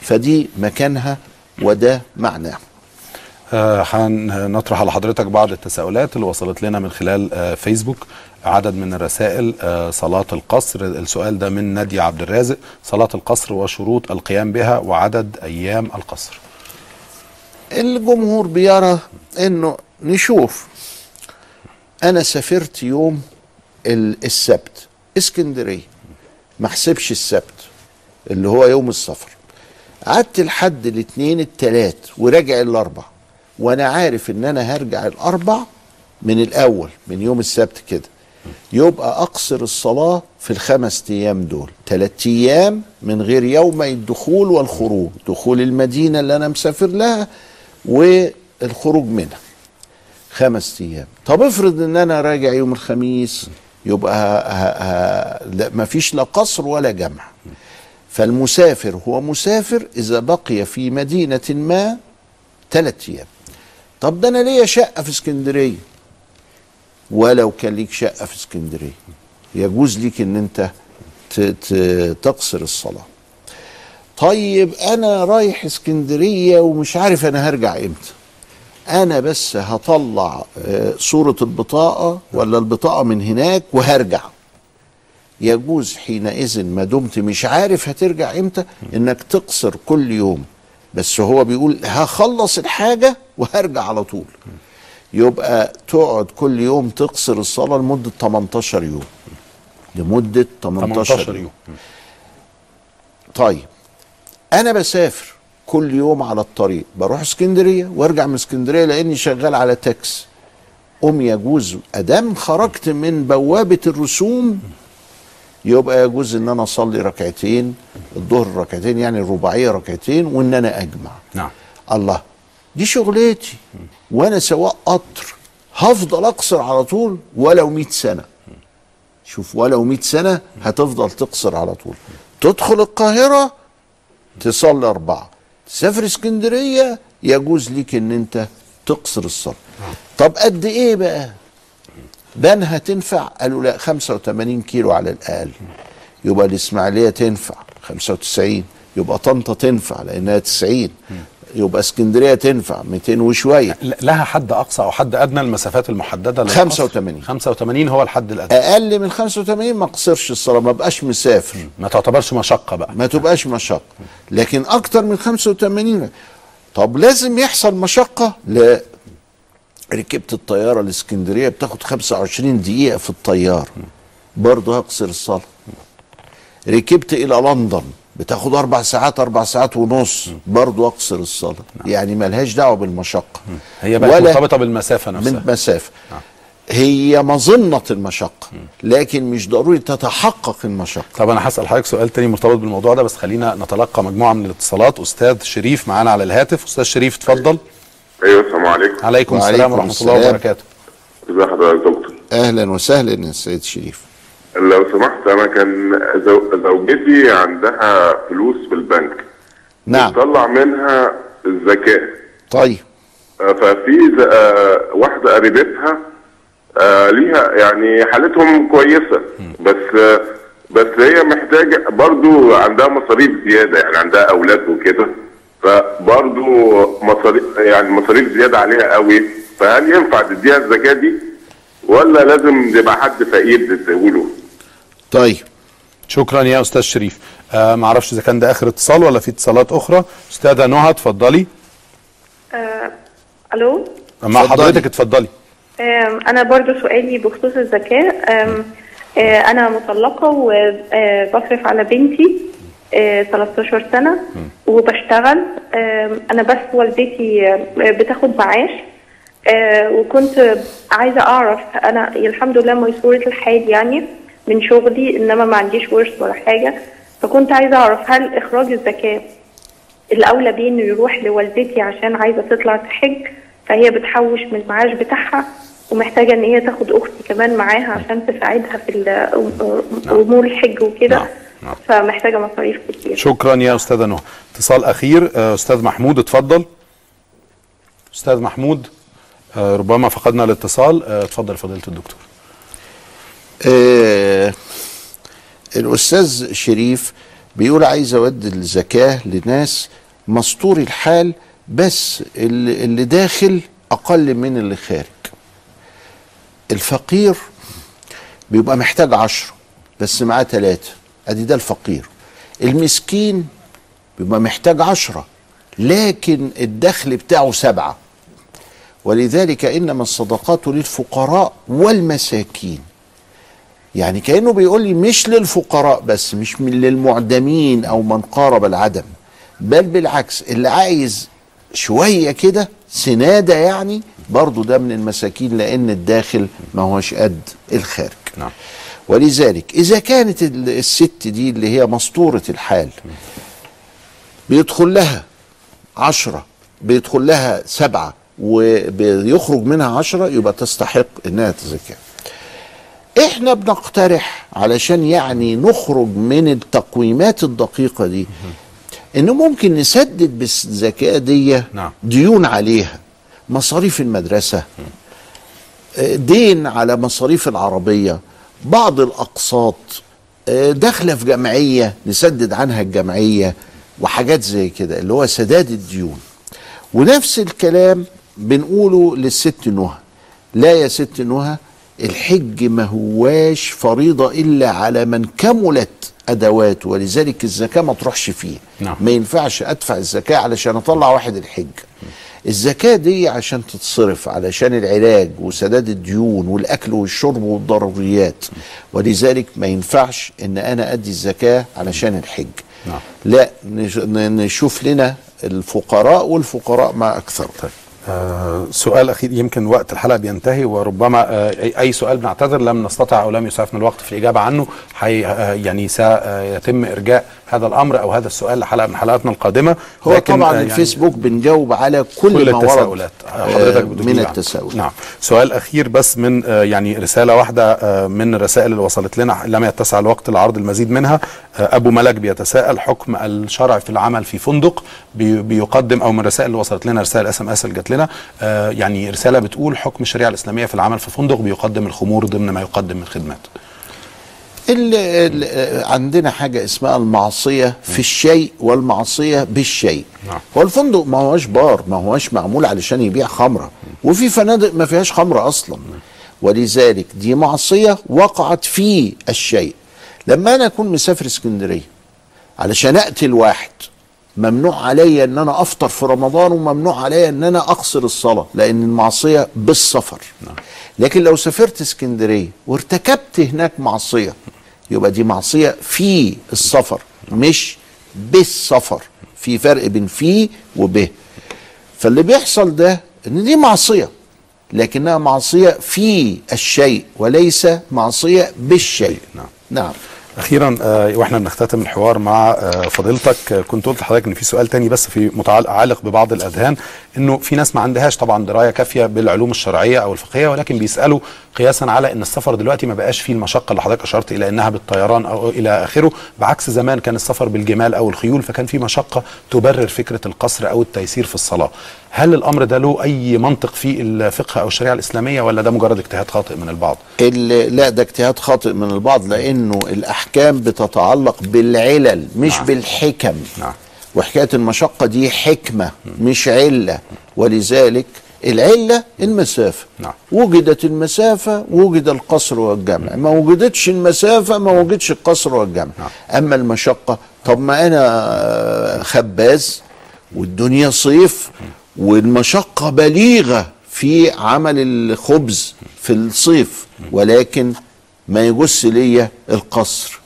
فدي مكانها وده معناه آه، هنطرح على حضرتك بعض التساؤلات اللي وصلت لنا من خلال آه، فيسبوك. عدد من الرسائل آه، صلاة القصر. السؤال ده من نادية عبد الرازق. صلاة القصر وشروط القيام بها وعدد أيام القصر. الجمهور بيرى إنه نشوف أنا سافرت يوم ال- السبت اسكندرية. ما احسبش السبت اللي هو يوم السفر. قعدت لحد الاثنين التلات وراجع الأربع. وأنا عارف إن أنا هرجع الأربع من الأول من يوم السبت كده. يبقى أقصر الصلاة في الخمس أيام دول. ثلاث أيام من غير يومي الدخول والخروج. دخول المدينة اللي أنا مسافر لها والخروج منها. خمس أيام. طب افرض إن أنا راجع يوم الخميس يبقى ه... ه... ه... لا مفيش لا قصر ولا جمع. فالمسافر هو مسافر إذا بقي في مدينة ما ثلاث أيام. طب ده أنا ليا شقة في اسكندرية. ولو كان ليك شقة في اسكندرية يجوز ليك إن أنت. تقصر الصلاة. طيب أنا رايح اسكندرية ومش عارف أنا هرجع إمتى. أنا بس هطلع آه، صورة البطاقة ولا البطاقة من هناك وهرجع. يجوز حينئذ ما دمت مش عارف هترجع إمتى إنك تقصر كل يوم. بس هو بيقول هخلص الحاجة وهرجع على طول. يبقى تقعد كل يوم تقصر الصلاة لمدة 18 يوم. لمدة 18, 18 يوم. يوم. طيب أنا بسافر. كل يوم على الطريق. بروح اسكندرية وارجع من اسكندرية لأني شغال على تاكس ام يجوز أدام خرجت من بوابة الرسوم يبقى يجوز إن أنا أصلي ركعتين الظهر ركعتين يعني الرباعية ركعتين وإن أنا أجمع. نعم. الله. دي شغلتي وأنا سواق قطر هفضل أقصر على طول ولو 100 سنة. شوف ولو 100 سنة هتفضل تقصر على طول. تدخل القاهرة تصلي أربعة. تسافر اسكندرية يجوز ليك إن أنت تقصر الصلاه طب قد إيه بقى؟ بنها تنفع؟ قالوا لا 85 كيلو على الاقل يبقى الإسماعيلية تنفع 95 يبقى طنطا تنفع لأنها 90 يبقى اسكندرية تنفع 200 وشوية. لها حد أقصى أو حد أدنى المسافات المحددة للقصر؟ 85 85 هو الحد الأدنى. أقل من 85 ما اقصرش الصلاة ما بقاش مسافر. ما تعتبرش مشقة بقى. ما تبقاش مشقة. لكن أكتر من 85 طب لازم يحصل مشقة؟ لا. ركبت الطيارة الاسكندريه بتاخد 25 دقيقة في الطيارة. برضه هقصر الصلاة. ركبت إلى لندن. بتاخد أربع ساعات أربع ساعات ونص برضه أقصر الصلاة. يعني ملهاش دعوة بالمشقة. هي بقت مرتبطة بالمسافة نفسها. بالمسافه هي مظنة المشقة لكن مش ضروري تتحقق المشقة. طب أنا هسأل حضرتك سؤال تاني مرتبط بالموضوع ده بس خلينا نتلقى مجموعة من الاتصالات. أستاذ شريف معانا على الهاتف. أستاذ شريف اتفضل. أيوه السلام عليكم. عليكم السلام ورحمة الله وبركاته. ازي حضرتك يا دكتور؟ أهلا وسهلا يا سيد شريف. لو سمحت أنا كان زو- زوجتي عندها فلوس في البنك. نعم. طلع منها الزكاة. طيب. آه، ففي آه، واحدة قريبتها آه، ليها يعني حالتهم كويسة. بس بس هي محتاجة برضو عندها مصاريف زيادة يعني عندها أولاد وكده. فبرضو مصاريف يعني مصاريف زيادة عليها قوي. فهل ينفع تديها الزكاة دي؟ ولا لازم يبقى حد فقير تديهوله؟ طيب. شكرا يا أستاذ شريف. آه ما أعرفش إذا كان ده آخر اتصال ولا في اتصالات أخرى. أستاذة نهى اتفضلي. آه، ألو؟ مع حضرتك اتفضلي. آم، أنا برضو سؤالي بخصوص الزكاه آم، آه، أنا مطلقة وبصرف على بنتي آه، 13 سنة. وبشتغل. آم، أنا بس والدتي آه، بتاخد معاش. آه وكنت عايزة أعرف أنا الحمد لله ميسورة الحال يعني. من شغلي إنما ما عنديش ورث ولا حاجة. فكنت عايزة أعرف هل إخراج الزكاة الأولى بيه إنه يروح لوالدتي عشان عايزة تطلع تحج؟ فهي بتحوش من المعاش بتاعها ومحتاجة إن هي تاخد أختي كمان معاها عشان تساعدها في ال- أمور الحج وكده. فمحتاجة مصاريف كتير. شكرا يا أستاذة نهى. اتصال أخير آه، أستاذ محمود اتفضل. أستاذ محمود آه، ربما فقدنا الاتصال. آه، اتفضل فضيلة الدكتور. آه الأستاذ شريف بيقول عايز أودي الزكاة لناس مستور الحال بس اللي, اللي داخل أقل من اللي خارج. الفقير بيبقى محتاج عشرة بس معاه ثلاثة أدي ده الفقير. المسكين بيبقى محتاج عشرة لكن الدخل بتاعه سبعة. ولذلك إنما الصدقات للفقراء والمساكين. يعني كأنه بيقول لي مش للفقراء بس مش من للمعدمين أو من قارب العدم بل بالعكس اللي عايز شوية كده سنادة يعني برضه ده من المساكين لأن الداخل ما هوش قد الخارج. نعم. ولذلك إذا كانت ال- الست دي اللي هي مسطورة الحال بيدخل لها عشرة بيدخل لها سبعة وبيخرج منها عشرة يبقى تستحق إنها تزكى إحنا بنقترح علشان يعني نخرج من التقويمات الدقيقة دي إنه ممكن نسدد بالزكاة دي نعم. ديون عليها. مصاريف المدرسة آه، دين على مصاريف العربية بعض الأقساط آه، داخلة في جمعية نسدد عنها الجمعية وحاجات زي كده اللي هو سداد الديون. ونفس الكلام بنقوله للست نهى. لا يا ست نهى الحج ما هواش فريضة إلا على من كملت أدواته ولذلك الزكاة ما تروحش فيه نعم. ما ينفعش أدفع الزكاة علشان أطلع واحد الحج الزكاة دي عشان تتصرف علشان العلاج وسداد الديون والأكل والشرب والضروريات ولذلك ما ينفعش إن أنا أدي الزكاة علشان الحج نعم. لا نشوف لنا الفقراء والفقراء ما أكثر طيب. آه سؤال أخير يمكن وقت الحلقة بينتهي وربما آه أي- أي سؤال بنعتذر لم نستطع أو لم يسعفنا الوقت في الإجابة عنه حي آه يعني سيتم إرجاء هذا الأمر أو هذا السؤال لحلقة من حلقاتنا القادمة. هو طبعا يعني الفيسبوك بنجاوب على كل, كل ما التساؤلات. حضرتك من عنها. التساؤلات. نعم. سؤال أخير بس من يعني رسالة واحدة من الرسائل اللي وصلت لنا لم يتسع الوقت لعرض المزيد منها. أبو ملك بيتساءل حكم الشرع في العمل في فندق بي- بيقدم أو من الرسائل اللي وصلت لنا رسائل SMS اللي جات لنا آه، يعني رسالة بتقول حكم الشريعة الإسلامية في العمل في فندق بيقدم الخمور ضمن ما يقدم من خدمات ال ال عندنا حاجة اسمها المعصية في الشيء والمعصية بالشيء. نعم. هو الفندق ما هوش بار ما هوش معمول علشان يبيع خمرة. وفي فنادق ما فيهاش خمرة أصلا. ولذلك دي معصية وقعت في الشيء. لما أنا أكون مسافر اسكندرية علشان أقتل واحد ممنوع عليا ان أنا افطر في رمضان وممنوع عليا ان أنا اقصر الصلاة لأن المعصية بالسفر. لكن لو سافرت اسكندرية وارتكبت هناك معصية يبقى دي معصية في السفر مش بالسفر. في فرق بين في وبه فاللي بيحصل ده إن دي معصية لكنها معصية في الشيء وليس معصية بالشيء. نعم. نعم. أخيرا آه، وإحنا بنختتم الحوار مع آه، فضيلتك. آه، كنت قلت لحضرتك إن في سؤال تاني بس في متعلق ببعض الأذهان إنه في ناس ما عندهاش طبعا دراية كافية بالعلوم الشرعية أو الفقهية ولكن بيسألوا قياسا على إن السفر دلوقتي ما بقاش فيه المشقة اللي حضرتك أشرت إلى إنها بالطيران أو إلى آخره بعكس زمان كان السفر بالجمال أو الخيول فكان في مشقة تبرر فكرة القصر أو التيسير في الصلاة هل الأمر ده له أي منطق في الفقه أو الشريعة الإسلامية ولا ده مجرد اجتهاد خاطئ من البعض ال- لا ده اجتهاد خاطئ من البعض لأنه الأحكام بتتعلق بالعلل مش نعم. بالحكم نعم. وحكاية المشقة دي حكمة مش علة ولذلك العلة المسافة. نعم. وجدت المسافة وجد القصر والجمع. ما وجدتش المسافة ما وجدش القصر والجمع. نعم. أما المشقة طب ما أنا آه، خباز والدنيا صيف والمشقة بليغة في عمل الخبز في الصيف. ولكن ما يجس ليا القصر.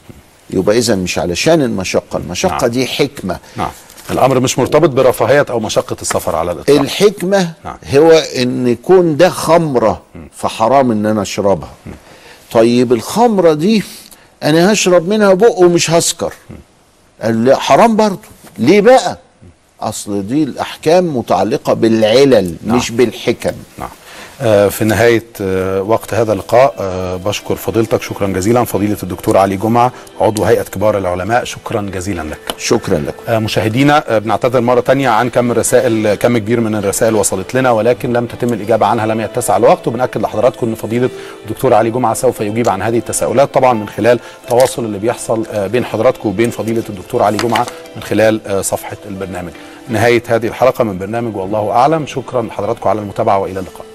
يبقى اذا مش علشان المشقة. المشقة نعم. دي حكمة. نعم. الأمر مش مرتبط برفاهيه أو مشقة السفر على الإطلاق. الحكمة هو إن يكون ده خمرة فحرام إن أنا أشربها. طيب الخمرة دي أنا هشرب منها بق ومش هسكر. قال لا حرام برضو ليه بقى؟ أصل دي الأحكام متعلقة بالعلل مش بالحكم. نعم. في نهاية آه، وقت هذا اللقاء آه، بشكر فضيلتك شكرا جزيلا. فضيلة الدكتور علي جمعة عضو هيئة كبار العلماء شكرا جزيلا لك. شكرا لكم مشاهدينا آه، بنعتذر مرة تانية عن كم الرسائل كم كبير من الرسائل وصلت لنا ولكن لم تتم الإجابة عنها لم يتسع الوقت. وبنأكد لحضراتكم أن فضيلة الدكتور علي جمعة سوف يجيب عن هذه التساؤلات طبعا من خلال التواصل اللي بيحصل آه، بين حضراتكم وبين فضيلة الدكتور علي جمعة من خلال آه، صفحة البرنامج. نهاية هذه الحلقة من برنامج والله أعلم. شكرا لحضراتكم على المتابعة وإلى اللقاء.